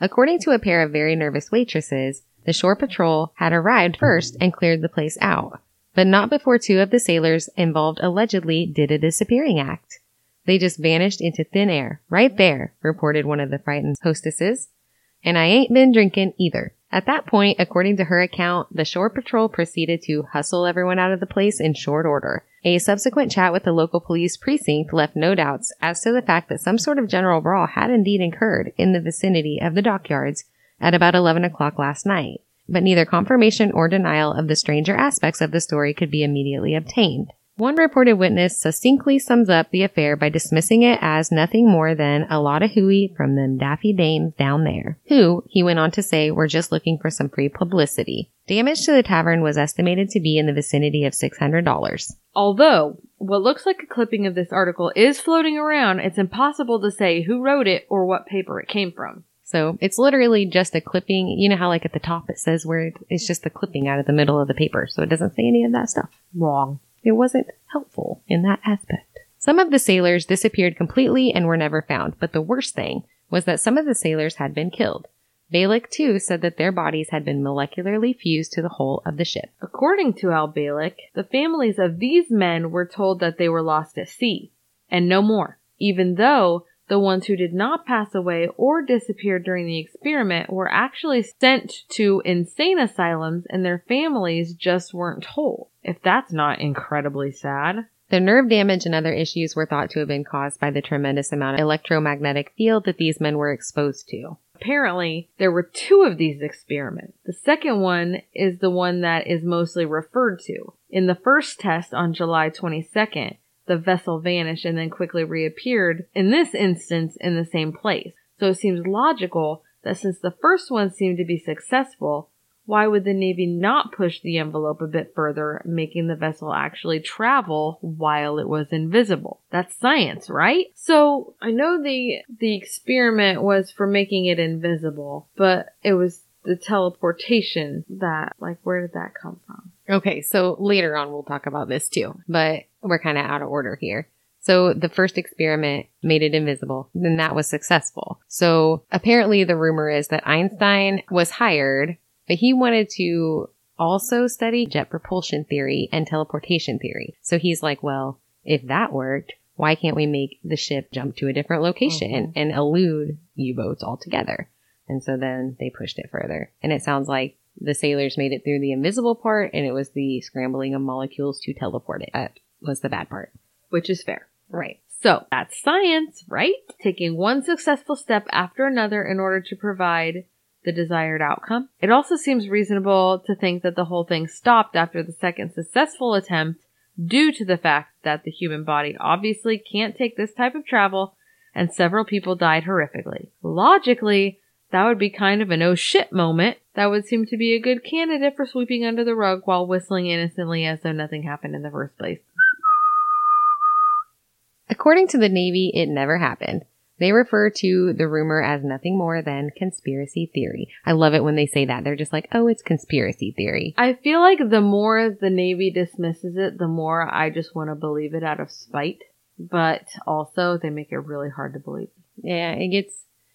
According to a pair of very nervous waitresses, the Shore Patrol had arrived first and cleared the place out, but not before two of the sailors involved allegedly did a disappearing act. They just vanished into thin air, right there, reported one of the frightened hostesses. And I ain't been drinking either. At that point, according to her account, the shore patrol proceeded to hustle everyone out of the place in short order. A subsequent chat with the local police precinct left no doubts as to the fact that some sort of general brawl had indeed occurred in the vicinity of the dockyards at about 11 o'clock last night. But neither confirmation or denial of the stranger aspects of the story could be immediately obtained. One reported witness succinctly sums up the affair by dismissing it as nothing more than a lot of hooey from them daffy dames down there, who, he went on to say, were just looking for some free publicity. Damage to the tavern was estimated to be in the vicinity of $600. Although, what looks like a clipping of this article is floating around, it's impossible to say who wrote it or what paper it came from. So it's literally just a clipping. You know how like at the top it says where it, it's just the clipping out of the middle of the paper. So it doesn't say any of that stuff. Wrong. It wasn't helpful in that aspect. Some of the sailors disappeared completely and were never found, but the worst thing was that some of the sailors had been killed. Bielek too said that their bodies had been molecularly fused to the hull of the ship. According to Al Bielek, the families of these men were told that they were lost at sea, and no more, even though the ones who did not pass away or disappear during the experiment were actually sent to insane asylums and their families just weren't told. If that's not incredibly sad. The nerve damage and other issues were thought to have been caused by the tremendous amount of electromagnetic field that these men were exposed to. Apparently, there were two of these experiments. The second one is the one that is mostly referred to. In the first test on July 22nd, the vessel vanished and then quickly reappeared, in this instance in the same place. So it seems logical that since the first one seemed to be successful, why would the Navy not push the envelope a bit further, making the vessel actually travel while it was invisible? That's science, right? So I know the the experiment was for making it invisible, but it was the teleportation that like where did that come from? Okay, so later on we'll talk about this too, but we're kind of out of order here. So the first experiment made it invisible, Then that was successful. So apparently the rumor is that Einstein was hired, but he wanted to also study jet propulsion theory and teleportation theory. So he's like, well, if that worked, why can't we make the ship jump to a different location Mhm. and elude U-boats altogether? And so then they pushed it further. And it sounds like the sailors made it through the invisible part and it was the scrambling of molecules to teleport it. That was the bad part. Which is fair. Right. So that's science, right? Taking one successful step after another in order to provide the desired outcome. It also seems reasonable to think that the whole thing stopped after the second successful attempt due to the fact that the human body obviously can't take this type of travel and several people died horrifically. Logically, that would be kind of an oh shit moment. That would seem to be a good candidate for sweeping under the rug while whistling innocently as though nothing happened in the first place. According to the Navy, it never happened. They refer to the rumor as nothing more than conspiracy theory. I love it when they say that. They're just like, oh, it's conspiracy theory. I feel like the more the Navy dismisses it, the more I just want to believe it out of spite. But also, they make it really hard to believe. Yeah, it gets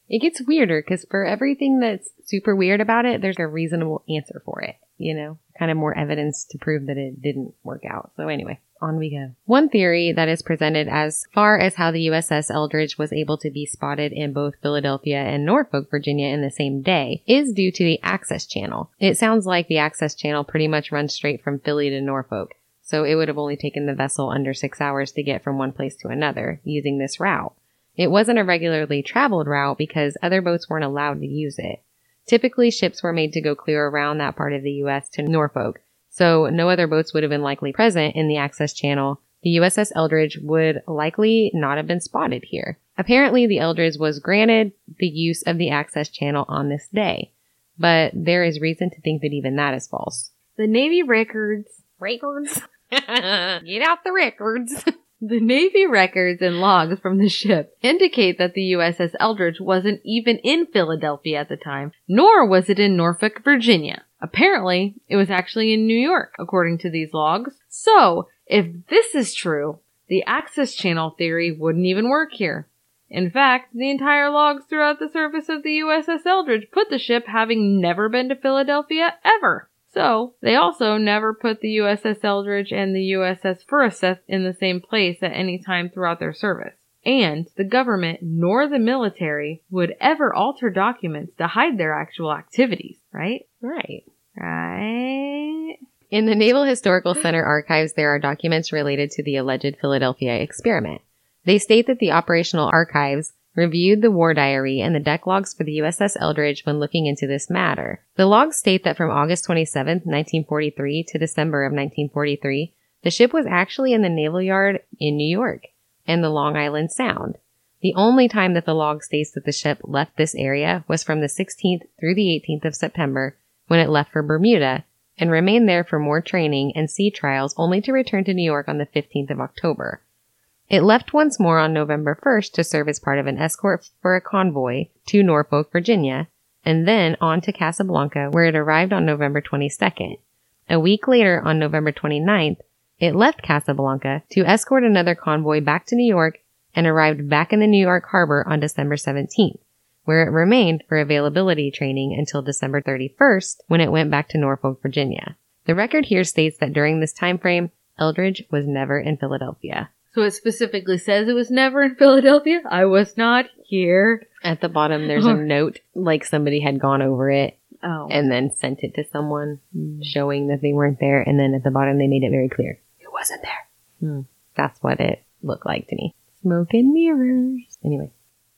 it gets weirder because for everything that's super weird about it, there's a reasonable answer for it. You know, kind of more evidence to prove that it didn't work out. So anyway, on we go. One theory that is presented as far as how the USS Eldridge was able to be spotted in both Philadelphia and Norfolk, Virginia in the same day is due to the access channel. It sounds like the access channel pretty much runs straight from Philly to Norfolk. So it would have only taken the vessel under six hours to get from one place to another using this route. It wasn't a regularly traveled route because other boats weren't allowed to use it. Typically, ships were made to go clear around that part of the U.S. to Norfolk, so no other boats would have been likely present in the access channel. The USS Eldridge would likely not have been spotted here. Apparently, the Eldridge was granted the use of the access channel on this day, but there is reason to think that even that is false. The Navy records, Records? Get out the records. the Navy records and logs from the ship indicate that the USS Eldridge wasn't even in Philadelphia at the time, nor was it in Norfolk, Virginia. Apparently, it was actually in New York, according to these logs. So, if this is true, the access channel theory wouldn't even work here. In fact, the entire logs throughout the surface of the USS Eldridge put the ship having never been to Philadelphia ever. So, they also never put the USS Eldridge and the USS Furuseth in the same place at any time throughout their service. And the government nor the military would ever alter documents to hide their actual activities, right? Right. Right? In the Naval Historical Center archives, there are documents related to the alleged Philadelphia experiment. They state that the operational archives reviewed the war diary and the deck logs for the USS Eldridge when looking into this matter. The logs state that from August 27, 1943 to December of 1943, The ship was actually in the Naval Yard in New York and the Long Island Sound. The only time that the log states that the ship left this area was from the 16th through the 18th of September when it left for Bermuda and remained there for more training and sea trials only to return to New York on the 15th of October. It left once more on November 1st to serve as part of an escort for a convoy to Norfolk, Virginia, and then on to Casablanca where it arrived on November 22nd. A week later, on November 29th, it left Casablanca to escort another convoy back to New York and arrived back in the New York harbor on December 17th, where it remained for availability training until December 31st when it went back to Norfolk, Virginia. The record here states that during this time frame, Eldridge was never in Philadelphia. So it specifically says it was never in Philadelphia. I was not here. At the bottom, there's a note like somebody had gone over it Oh. and then sent it to someone showing that they weren't there. And then at the bottom, they made it very clear it wasn't there. Hmm. That's what it looked like to me. Smoke and mirrors. Anyway,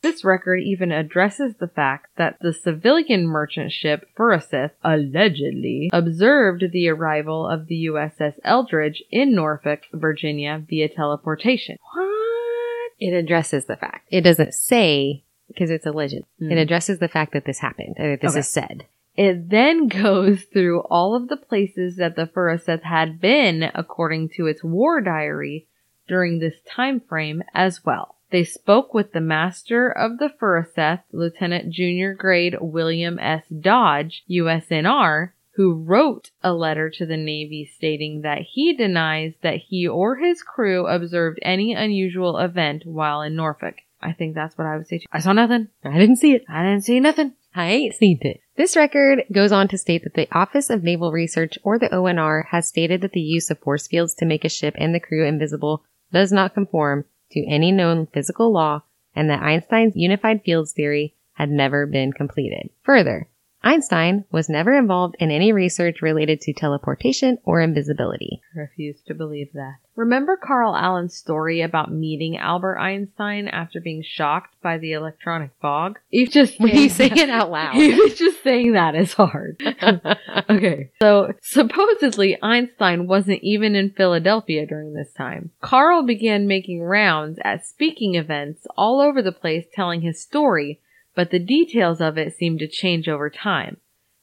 This record even addresses the fact that the civilian merchant ship Furuseth allegedly observed the arrival of the USS Eldridge in Norfolk, Virginia via teleportation. What? it addresses the fact. It doesn't say because it's alleged. Hmm. It addresses the fact that this happened or that this Okay. is said. It then goes through all of the places that the Furuseth had been according to its war diary during this time frame as well. They spoke with the master of the Furuseth, Lieutenant Junior Grade William S. Dodge, USNR, who wrote a letter to the Navy stating that he denies that he or his crew observed any unusual event while in Norfolk. I think that's what I would say too. I saw nothing. I didn't see it. I didn't see nothing. I ain't seen it. This record goes on to state that the Office of Naval Research or the ONR has stated that the use of force fields to make a ship and the crew invisible does not conform to any known physical law and that Einstein's unified fields theory had never been completed. Further, Einstein was never involved in any research related to teleportation or invisibility. refuse to believe that. Remember Carl Allen's story about meeting Albert Einstein after being shocked by the electronic fog? He's just When you say saying it out loud. He's just saying that is hard. okay. So supposedly Einstein wasn't even in Philadelphia during this time. Carl began making rounds at speaking events all over the place telling his story, but the details of it seemed to change over time.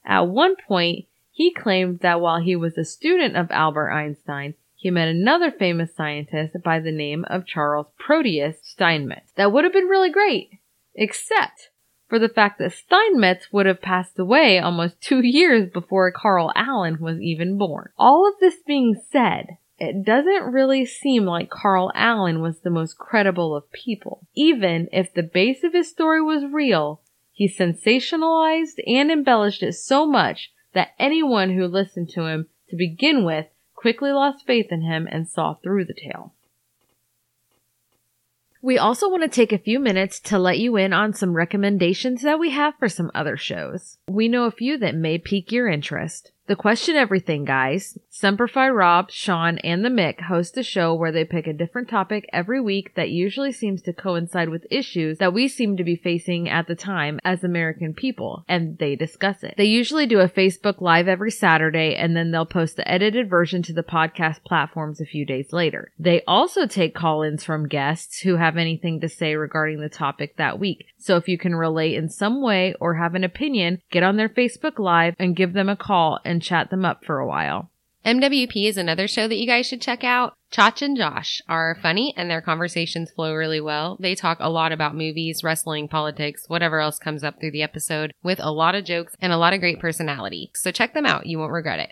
At one point, he claimed that while he was a student of Albert Einstein, he met another famous scientist by the name of Charles Proteus Steinmetz. That would have been really great, except for the fact that Steinmetz would have passed away almost two years before Carl Allen was even born. All of this being said, it doesn't really seem like Carl Allen was the most credible of people. Even if the base of his story was real, he sensationalized and embellished it so much that anyone who listened to him to begin with quickly lost faith in him and saw through the tale. We also want to take a few minutes to let you in on some recommendations that we have for some other shows. We know a few that may pique your interest. The Question Everything guys, Semperfi Rob, Sean, and the Mick host a show where they pick a different topic every week that usually seems to coincide with issues that we seem to be facing at the time as American people, and they discuss it. They usually do a Facebook Live every Saturday, and then they'll post the edited version to the podcast platforms a few days later. They also take call-ins from guests who have anything to say regarding the topic that week. So if you can relate in some way or have an opinion, get on their Facebook Live and give them a call and chat them up for a while. MWP is another show that you guys should check out. Chach and Josh are funny and their conversations flow really well. They talk a lot about movies, wrestling, politics, whatever else comes up through the episode with a lot of jokes and a lot of great personality. So check them out. You won't regret it.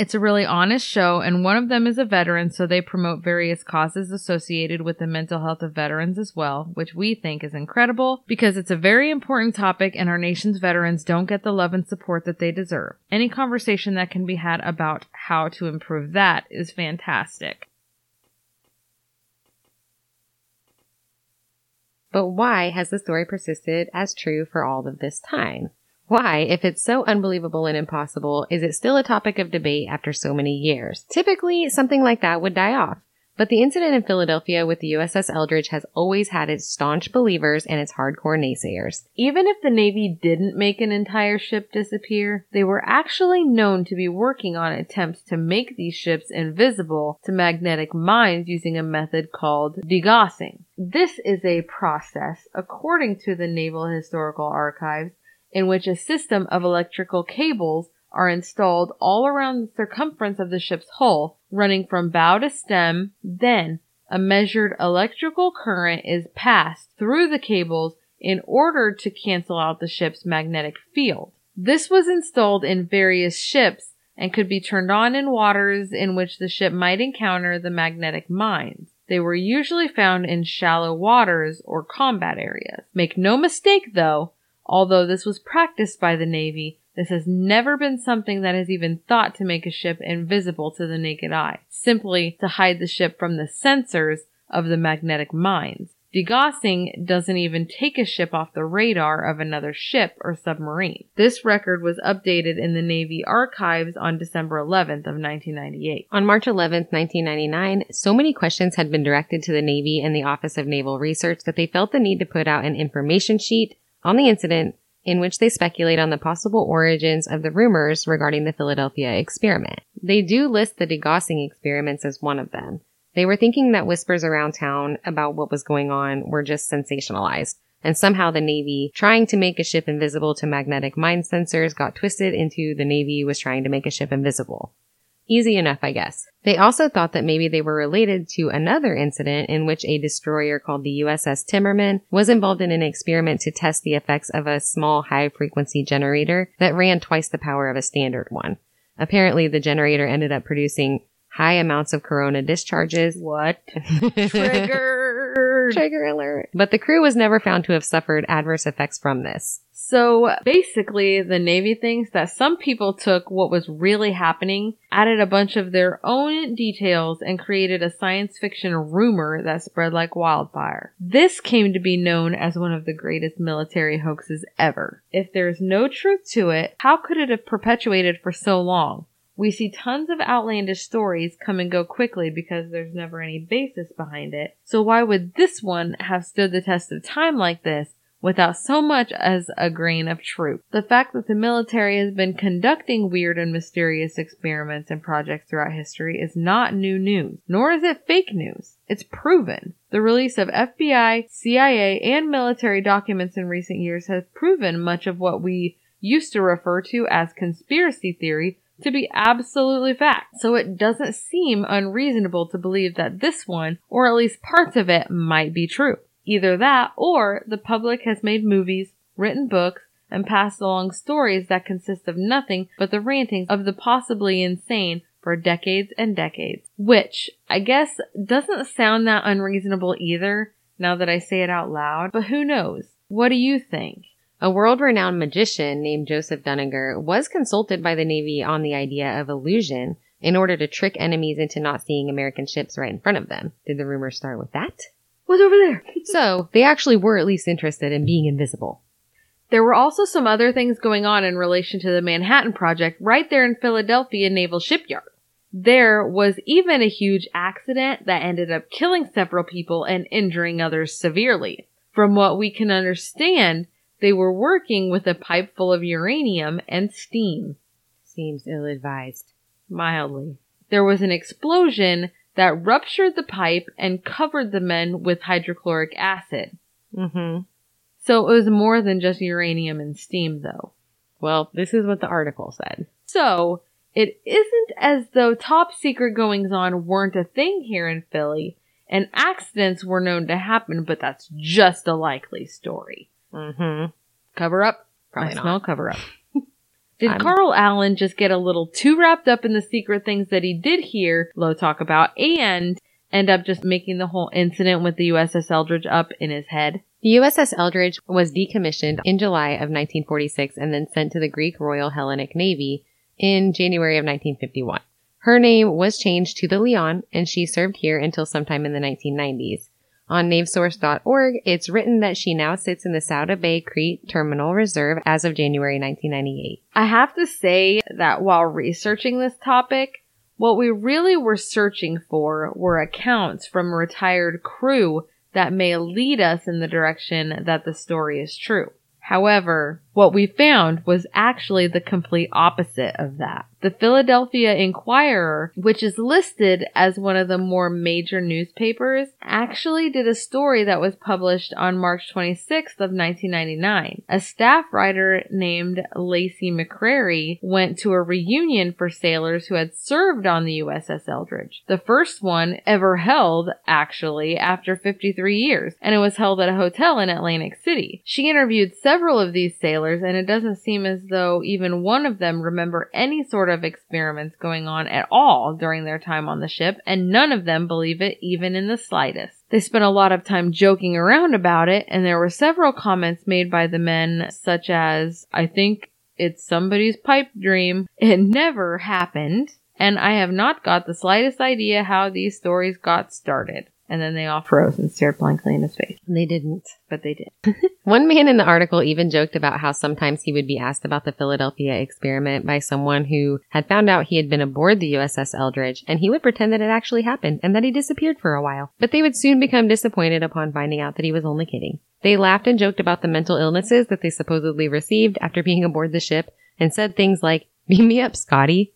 It's a really honest show, and one of them is a veteran, so they promote various causes associated with the mental health of veterans as well, which we think is incredible because it's a very important topic and our nation's veterans don't get the love and support that they deserve. Any conversation that can be had about how to improve that is fantastic. But why has the story persisted as true for all of this time? Why, if it's so unbelievable and impossible, is it still a topic of debate after so many years? Typically, something like that would die off. But the incident in Philadelphia with the USS Eldridge has always had its staunch believers and its hardcore naysayers. Even if the Navy didn't make an entire ship disappear, they were actually known to be working on attempts to make these ships invisible to magnetic mines using a method called degaussing. This is a process, according to the Naval Historical Archives, in which a system of electrical cables are installed all around the circumference of the ship's hull, running from bow to stem. Then, a measured electrical current is passed through the cables in order to cancel out the ship's magnetic field. This was installed in various ships and could be turned on in waters in which the ship might encounter the magnetic mines. They were usually found in shallow waters or combat areas. Make no mistake though, although this was practiced by the Navy, this has never been something that has even thought to make a ship invisible to the naked eye, simply to hide the ship from the sensors of the magnetic mines. Degaussing doesn't even take a ship off the radar of another ship or submarine. This record was updated in the Navy archives on December 11th of 1998. On March 11th, 1999, so many questions had been directed to the Navy and the Office of Naval Research that they felt the need to put out an information sheet on the incident in which they speculate on the possible origins of the rumors regarding the Philadelphia experiment. They do list the degaussing experiments as one of them. They were thinking that whispers around town about what was going on were just sensationalized, and somehow the Navy trying to make a ship invisible to magnetic mine sensors got twisted into the Navy was trying to make a ship invisible. Easy enough, I guess. They also thought that maybe they were related to another incident in which a destroyer called the USS Timmerman was involved in an experiment to test the effects of a small high frequency generator that ran twice the power of a standard one. Apparently, the generator ended up producing high amounts of corona discharges. What? Trigger alert. But the crew was never found to have suffered adverse effects from this. So basically, the Navy thinks that some people took what was really happening, added a bunch of their own details, and created a science fiction rumor that spread like wildfire. This came to be known as one of the greatest military hoaxes ever. If there's no truth to it, how could it have perpetuated for so long? We see tons of outlandish stories come and go quickly because there's never any basis behind it. So why would this one have stood the test of time like this without so much as a grain of truth. The fact that the military has been conducting weird and mysterious experiments and projects throughout history is not new news, nor is it fake news. It's proven. The release of FBI, CIA, and military documents in recent years has proven much of what we used to refer to as conspiracy theory to be absolutely fact. So it doesn't seem unreasonable to believe that this one, or at least parts of it, might be true. Either that or the public has made movies, written books, and passed along stories that consist of nothing but the rantings of the possibly insane for decades and decades. Which, I guess, doesn't sound that unreasonable either, now that I say it out loud, but who knows? What do you think? A world renowned magician named Joseph Dunninger was consulted by the Navy on the idea of illusion in order to trick enemies into not seeing American ships right in front of them. Did the rumor start with that? What's over there? So they actually were at least interested in being invisible. There were also some other things going on in relation to the Manhattan Project right there in Philadelphia Naval Shipyard. There was even a huge accident that ended up killing several people and injuring others severely. From what we can understand, they were working with a pipe full of uranium and steam. Seems ill advised. Mildly. There was an explosion that ruptured the pipe and covered the men with hydrochloric acid. Mm-hmm. So it was more than just uranium and steam though. Well, this is what the article said. So it isn't as though top secret goings on weren't a thing here in Philly and accidents were known to happen, but that's just a likely story. Mm-hmm. Cover up? Probably I not. smell cover up. Did I'm- Carl Allen just get a little too wrapped up in the secret things that he did hear Low talk about and end up just making the whole incident with the USS Eldridge up in his head? The USS Eldridge was decommissioned in July of 1946 and then sent to the Greek Royal Hellenic Navy in January of 1951. Her name was changed to the Leon and she served here until sometime in the 1990s. On navsource.org, it's written that she now sits in the Souda Bay Crete Terminal Reserve as of January 1998. I have to say that while researching this topic, what we really were searching for were accounts from retired crew that may lead us in the direction that the story is true. However, what we found was actually the complete opposite of that. The Philadelphia Inquirer, which is listed as one of the more major newspapers, actually did a story that was published on March 26th of 1999. A staff writer named Lacey McCrary went to a reunion for sailors who had served on the USS Eldridge. The first one ever held, actually, after 53 years, and it was held at a hotel in Atlantic City. She interviewed several of these sailors, and it doesn't seem as though even one of them remember any sort of experiments going on at all during their time on the ship, and none of them believe it even in the slightest. They spent a lot of time joking around about it, and there were several comments made by the men, such as, I think it's somebody's pipe dream. It never happened, and I have not got the slightest idea how these stories got started. And then they all froze and stared blankly in his face. They didn't. But they did. One man in the article even joked about how sometimes he would be asked about the Philadelphia experiment by someone who had found out he had been aboard the USS Eldridge, and he would pretend that it actually happened and that he disappeared for a while. But they would soon become disappointed upon finding out that he was only kidding. They laughed and joked about the mental illnesses that they supposedly received after being aboard the ship and said things like, Beam me up, Scotty.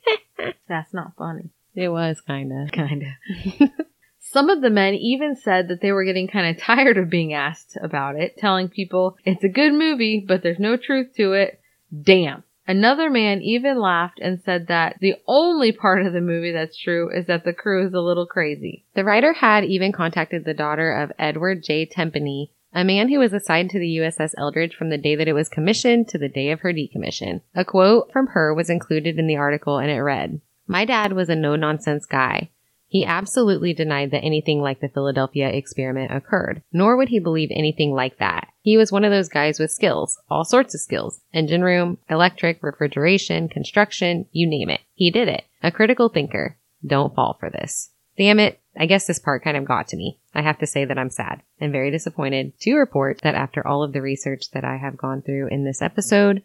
That's not funny. It was kinda. Kinda. Some of the men even said that they were getting kind of tired of being asked about it, telling people it's a good movie, but there's no truth to it. Damn. Another man even laughed and said that the only part of the movie that's true is that the crew is a little crazy. The writer had even contacted the daughter of Edward J. Tempany, a man who was assigned to the USS Eldridge from the day that it was commissioned to the day of her decommission. A quote from her was included in the article and it read, My dad was a no nonsense guy. He absolutely denied that anything like the Philadelphia experiment occurred, nor would he believe anything like that. He was one of those guys with skills, all sorts of skills. Engine room, electric, refrigeration, construction, you name it. He did it. A critical thinker. Don't fall for this. Damn it. I guess this part kind of got to me. I have to say that I'm sad and very disappointed to report that after all of the research that I have gone through in this episode,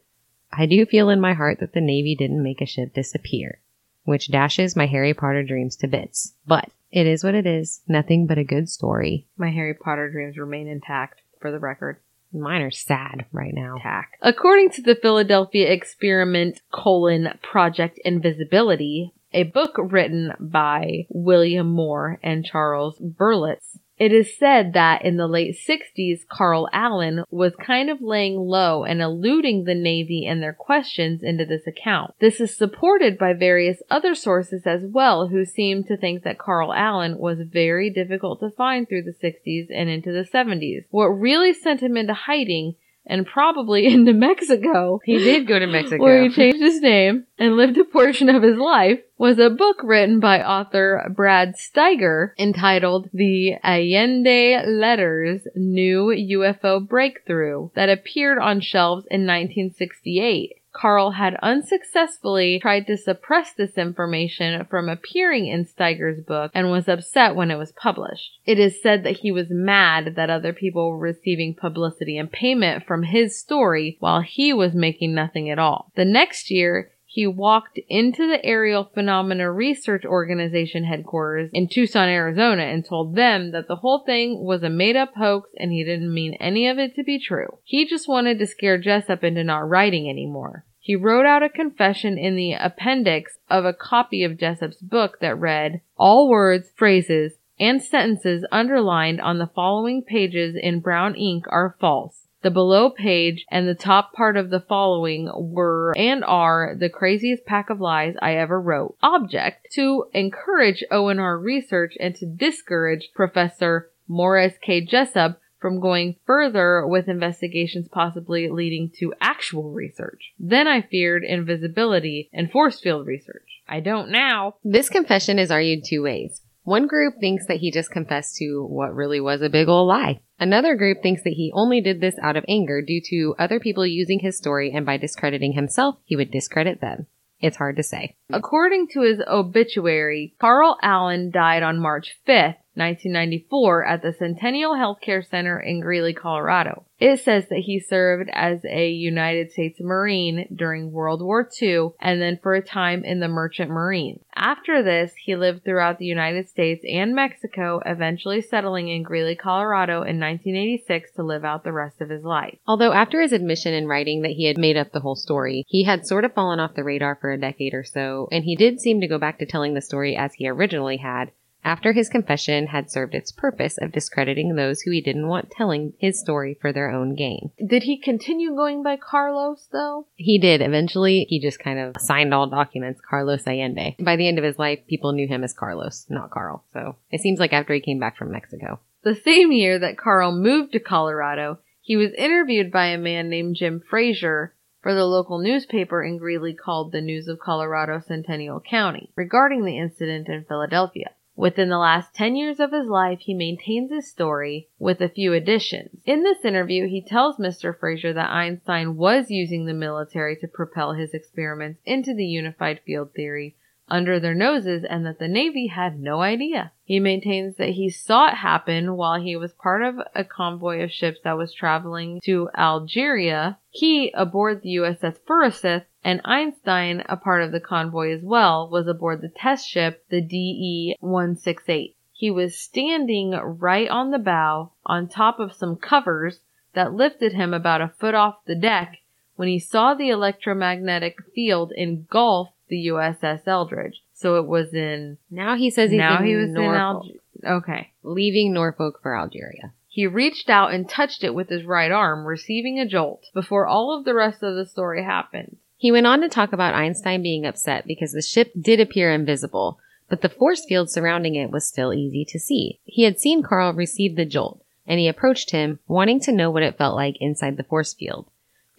I do feel in my heart that the Navy didn't make a ship disappear, which dashes my Harry Potter dreams to bits. But it is what it is. Nothing but a good story. My Harry Potter dreams remain intact, for the record. Mine are sad right now. Tack. According to the Philadelphia Experiment colon Project Invisibility, a book written by William Moore and Charles Berlitz, it is said that in the late 60s, Carl Allen was kind of laying low and eluding the Navy and their questions into this account. This is supported by various other sources as well who seem to think that Carl Allen was very difficult to find through the 60s and into the 70s. What really sent him into hiding and probably into Mexico He did go to Mexico. where he changed his name and lived a portion of his life, was a book written by author Brad Steiger entitled The Allende Letters New UFO Breakthrough that appeared on shelves in 1968. Carl had unsuccessfully tried to suppress this information from appearing in Steiger's book and was upset when it was published. It is said that he was mad that other people were receiving publicity and payment from his story while he was making nothing at all. The next year, he walked into the Aerial Phenomena Research Organization headquarters in Tucson, Arizona, and told them that the whole thing was a made up hoax and he didn't mean any of it to be true. He just wanted to scare Jessup into not writing anymore. He wrote out a confession in the appendix of a copy of Jessup's book that read, All words, phrases, and sentences underlined on the following pages in brown ink are false. The below page and the top part of the following were and are the craziest pack of lies I ever wrote. Object to encourage ONR research and to discourage Professor Morris K. Jessup from going further with investigations possibly leading to actual research. Then I feared invisibility and force field research. I don't now. This confession is argued two ways. One group thinks that he just confessed to what really was a big ol' lie. Another group thinks that he only did this out of anger due to other people using his story and by discrediting himself, he would discredit them. It's hard to say. According to his obituary, Carl Allen died on March 5th, 1994 at the Centennial Healthcare Center in Greeley, Colorado. It says that he served as a United States Marine during World War II and then for a time in the Merchant Marine. After this, he lived throughout the United States and Mexico, eventually settling in Greeley, Colorado in 1986 to live out the rest of his life. Although after his admission in writing that he had made up the whole story, he had sort of fallen off the radar for a decade or so, and he did seem to go back to telling the story as he originally had, after his confession had served its purpose of discrediting those who he didn't want telling his story for their own gain. Did he continue going by Carlos though? He did. Eventually, he just kind of signed all documents, Carlos Allende. By the end of his life, people knew him as Carlos, not Carl. So it seems like after he came back from Mexico. The same year that Carl moved to Colorado, he was interviewed by a man named Jim Frazier for the local newspaper in Greeley called the News of Colorado Centennial County regarding the incident in Philadelphia. Within the last 10 years of his life, he maintains his story with a few additions. In this interview, he tells Mr. Fraser that Einstein was using the military to propel his experiments into the unified field theory under their noses and that the Navy had no idea. He maintains that he saw it happen while he was part of a convoy of ships that was traveling to Algeria. He, aboard the USS Furuseth, and Einstein, a part of the convoy as well, was aboard the test ship, the DE-168. He was standing right on the bow, on top of some covers that lifted him about a foot off the deck when he saw the electromagnetic field engulf the USS Eldridge. So it was in. Now he says he's now in he was Norfolk, in Algeria. Okay. leaving Norfolk for Algeria. He reached out and touched it with his right arm, receiving a jolt, before all of the rest of the story happened. He went on to talk about Einstein being upset because the ship did appear invisible, but the force field surrounding it was still easy to see. He had seen Carl receive the jolt, and he approached him, wanting to know what it felt like inside the force field.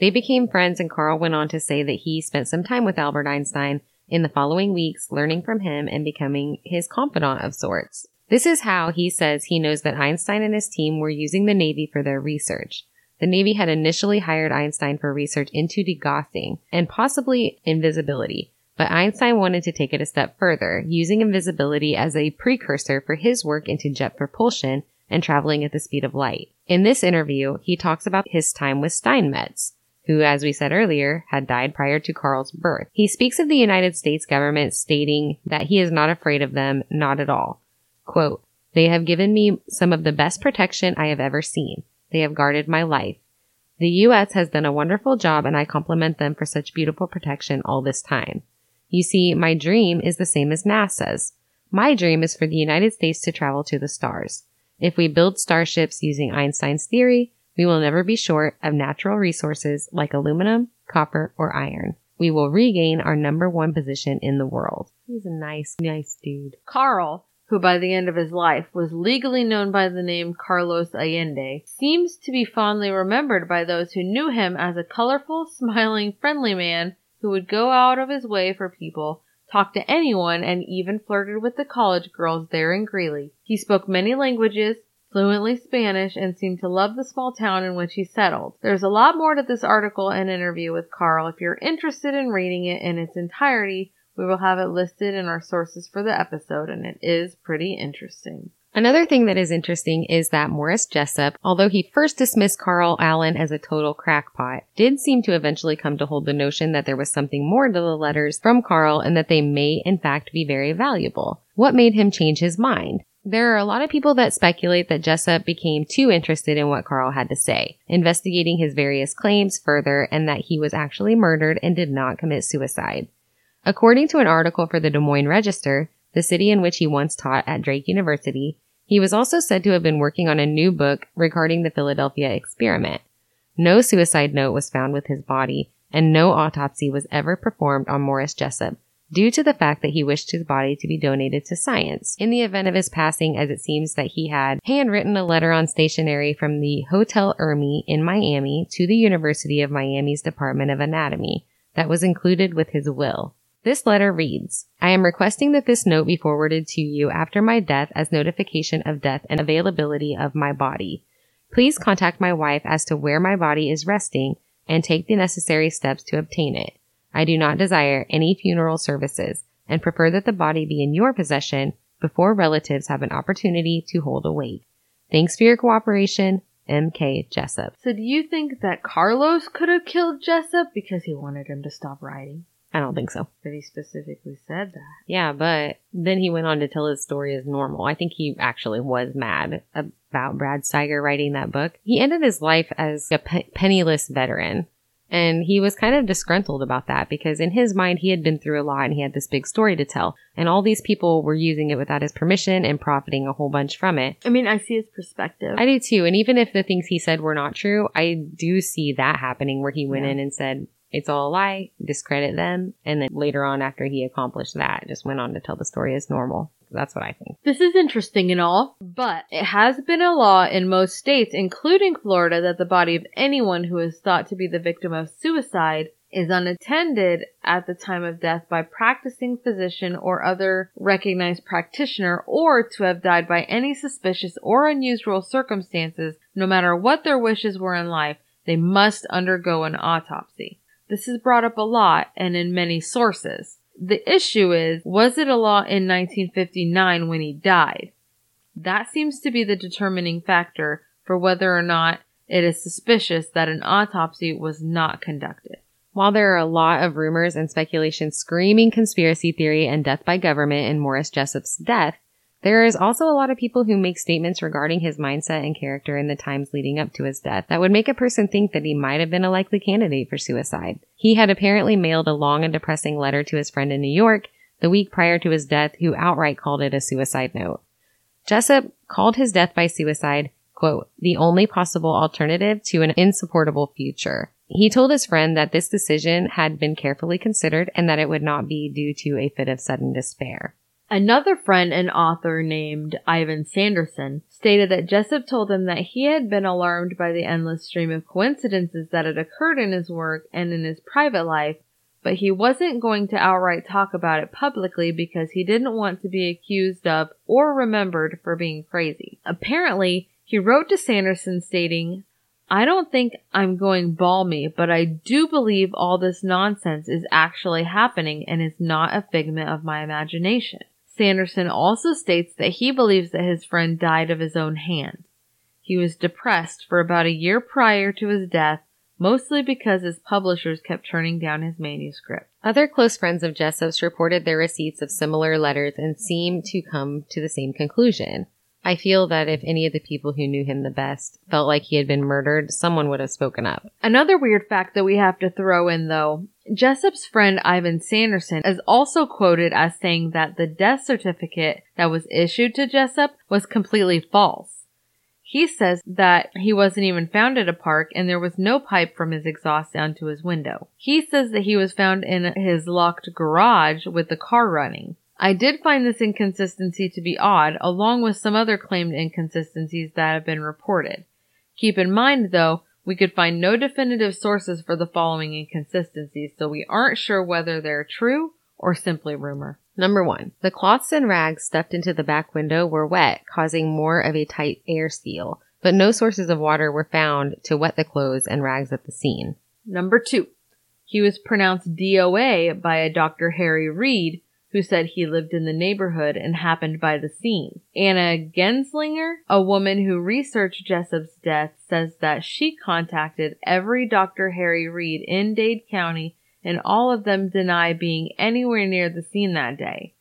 They became friends, and Carl went on to say that he spent some time with Albert Einstein in the following weeks, learning from him and becoming his confidant of sorts. This is how he says he knows that Einstein and his team were using the Navy for their research. The Navy had initially hired Einstein for research into degaussing and possibly invisibility, but Einstein wanted to take it a step further, using invisibility as a precursor for his work into jet propulsion and traveling at the speed of light. In this interview, he talks about his time with Steinmetz, who, as we said earlier, had died prior to Carl's birth. He speaks of the United States government stating that he is not afraid of them, not at all. Quote, they have given me some of the best protection I have ever seen. They have guarded my life. The U.S. has done a wonderful job and I compliment them for such beautiful protection all this time. You see, my dream is the same as NASA's. My dream is for the United States to travel to the stars. If we build starships using Einstein's theory, we will never be short of natural resources like aluminum, copper, or iron. We will regain our number one position in the world. He's a nice, nice dude. Carl, who by the end of his life was legally known by the name Carlos Allende, seems to be fondly remembered by those who knew him as a colorful, smiling, friendly man who would go out of his way for people, talk to anyone, and even flirted with the college girls there in Greeley. He spoke many languages, fluently Spanish, and seemed to love the small town in which he settled. There's a lot more to this article and interview with Carl. If you're interested in reading it in its entirety, we will have it listed in our sources for the episode, and it is pretty interesting. Another thing that is interesting is that Morris Jessup, although he first dismissed Carl Allen as a total crackpot, did seem to eventually come to hold the notion that there was something more to the letters from Carl and that they may in fact be very valuable. What made him change his mind? There are a lot of people that speculate that Jessup became too interested in what Carl had to say, investigating his various claims further and that he was actually murdered and did not commit suicide. According to an article for the Des Moines Register, the city in which he once taught at Drake University, he was also said to have been working on a new book regarding the Philadelphia experiment. No suicide note was found with his body, and no autopsy was ever performed on Morris Jessup, due to the fact that he wished his body to be donated to science. In the event of his passing, as it seems that he had handwritten a letter on stationery from the Hotel Ermy in Miami to the University of Miami's Department of Anatomy that was included with his will. This letter reads, I am requesting that this note be forwarded to you after my death as notification of death and availability of my body. Please contact my wife as to where my body is resting and take the necessary steps to obtain it. I do not desire any funeral services and prefer that the body be in your possession before relatives have an opportunity to hold a wake. Thanks for your cooperation, M.K. Jessup. So do you think that Carlos could have killed Jessup because he wanted him to stop writing? I don't think so. But he specifically said that. Yeah, but then he went on to tell his story as normal. I think he actually was mad about Brad Steiger writing that book. He ended his life as a pe- penniless veteran. And he was kind of disgruntled about that because in his mind, he had been through a lot and he had this big story to tell. And all these people were using it without his permission and profiting a whole bunch from it. I mean, I see his perspective. I do too. And even if the things he said were not true, I do see that happening where he went Yeah. in and said, it's all a lie, discredit them. And then later on, after he accomplished that, just went on to tell the story as normal. That's what I think. This is interesting and all, but it has been a law in most states, including Florida, that the body of anyone who is thought to be the victim of suicide is unattended at the time of death by practicing physician or other recognized practitioner or to have died by any suspicious or unusual circumstances, no matter what their wishes were in life, they must undergo an autopsy. This is brought up a lot and in many sources. The issue is, was it a law in 1959 when he died? That seems to be the determining factor for whether or not it is suspicious that an autopsy was not conducted. While there are a lot of rumors and speculation screaming conspiracy theory and death by government in Morris Jessup's death, there is also a lot of people who make statements regarding his mindset and character in the times leading up to his death that would make a person think that he might have been a likely candidate for suicide. He had apparently mailed a long and depressing letter to his friend in New York the week prior to his death, who outright called it a suicide note. Jessup called his death by suicide, quote, the only possible alternative to an insupportable future. He told his friend that this decision had been carefully considered and that it would not be due to a fit of sudden despair. Another friend and author named Ivan Sanderson stated that Jessup told him that he had been alarmed by the endless stream of coincidences that had occurred in his work and in his private life, but he wasn't going to outright talk about it publicly because he didn't want to be accused of or remembered for being crazy. Apparently, he wrote to Sanderson stating, I don't think I'm going balmy, but I do believe all this nonsense is actually happening and is not a figment of my imagination. Sanderson also states that he believes that his friend died of his own hand. He was depressed for about a year prior to his death, mostly because his publishers kept turning down his manuscript. Other close friends of Jessup's reported their receipts of similar letters and seemed to come to the same conclusion. I feel that if any of the people who knew him the best felt like he had been murdered, someone would have spoken up. Another weird fact that we have to throw in though, Jessup's friend Ivan Sanderson is also quoted as saying that the death certificate that was issued to Jessup was completely false. He says that he wasn't even found at a park and there was no pipe from his exhaust down to his window. He says that he was found in his locked garage with the car running. I did find this inconsistency to be odd, along with some other claimed inconsistencies that have been reported. Keep in mind, though, we could find no definitive sources for the following inconsistencies, so we aren't sure whether they're true or simply rumor. Number one, the cloths and rags stuffed into the back window were wet, causing more of a tight air seal, but no sources of water were found to wet the clothes and rags at the scene. Number two, he was pronounced DOA by a Dr. Harry Reed, who said he lived in the neighborhood and happened by the scene. Anna Genslinger, a woman who researched Jessup's death, says that she contacted every Dr. Harry Reed in Dade County and all of them deny being anywhere near the scene that day.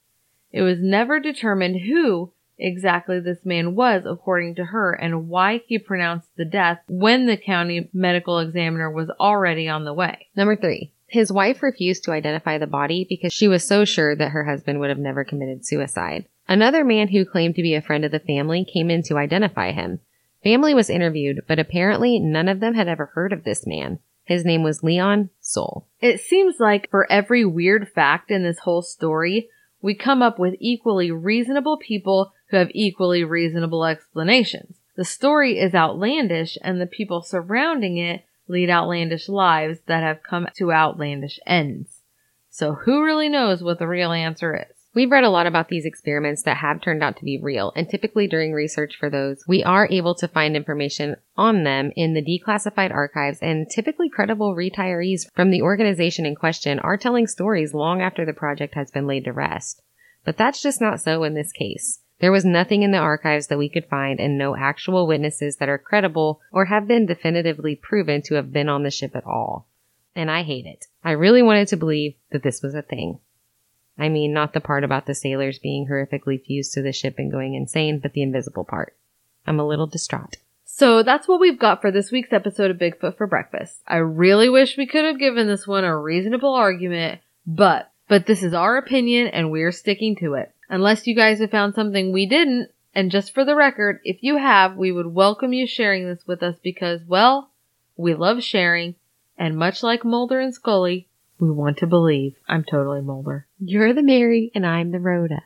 It was never determined who exactly this man was according to her and why he pronounced the death when the county medical examiner was already on the way. Number three, his wife refused to identify the body because she was so sure that her husband would have never committed suicide. Another man who claimed to be a friend of the family came in to identify him. Family was interviewed, but apparently none of them had ever heard of this man. His name was Leon Soul. It seems like for every weird fact in this whole story, we come up with equally reasonable people who have equally reasonable explanations. The story is outlandish and the people surrounding it lead outlandish lives that have come to outlandish ends. So who really knows what the real answer is? We've read a lot about these experiments that have turned out to be real, and typically during research for those, we are able to find information on them in the declassified archives, and typically credible retirees from the organization in question are telling stories long after the project has been laid to rest. But that's just not so in this case. There was nothing in the archives that we could find and no actual witnesses that are credible or have been definitively proven to have been on the ship at all. And I hate it. I really wanted to believe that this was a thing. I mean, not the part about the sailors being horrifically fused to the ship and going insane, but the invisible part. I'm a little distraught. So that's what we've got for this week's episode of Bigfoot for Breakfast. I really wish we could have given this one a reasonable argument, but, but this is our opinion and we're sticking to it. Unless you guys have found something we didn't, and just for the record, if you have, we would welcome you sharing this with us because, well, we love sharing, and much like Mulder and Scully, we want to believe. I'm totally Mulder. You're the Mary and I'm the Rhoda.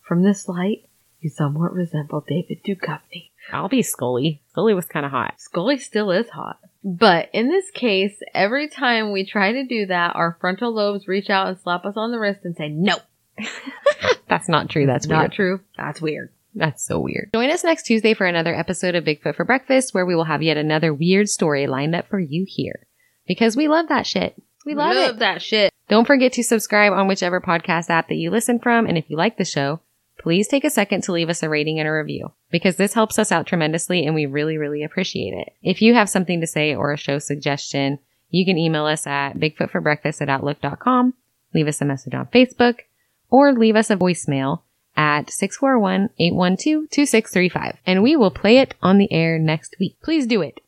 From this light, you somewhat resemble David Duchovny. I'll be Scully. Scully was kind of hot. Scully still is hot. But in this case, every time we try to do that, our frontal lobes reach out and slap us on the wrist and say, no, That's not true. That's not weird. true. That's weird. That's so weird. Join us next Tuesday for another episode of Bigfoot for Breakfast where we will have yet another weird story lined up for you here. Because we love that shit. We love, it. that shit. Don't forget to subscribe on whichever podcast app that you listen from. And if you like the show, please take a second to leave us a rating and a review because this helps us out tremendously and we really, really appreciate it. If you have something to say or a show suggestion, you can email us at bigfootforbreakfast at outlook.com, leave us a message on Facebook, or leave us a voicemail at 641-812-2635 and we will play it on the air next week. Please do it.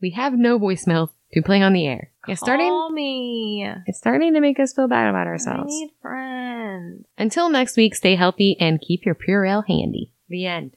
We have no voicemails to play on the air. It's starting, Call me. it's starting to make us feel bad about I ourselves. need friends. Until next week, stay healthy and keep your Purell handy. The end.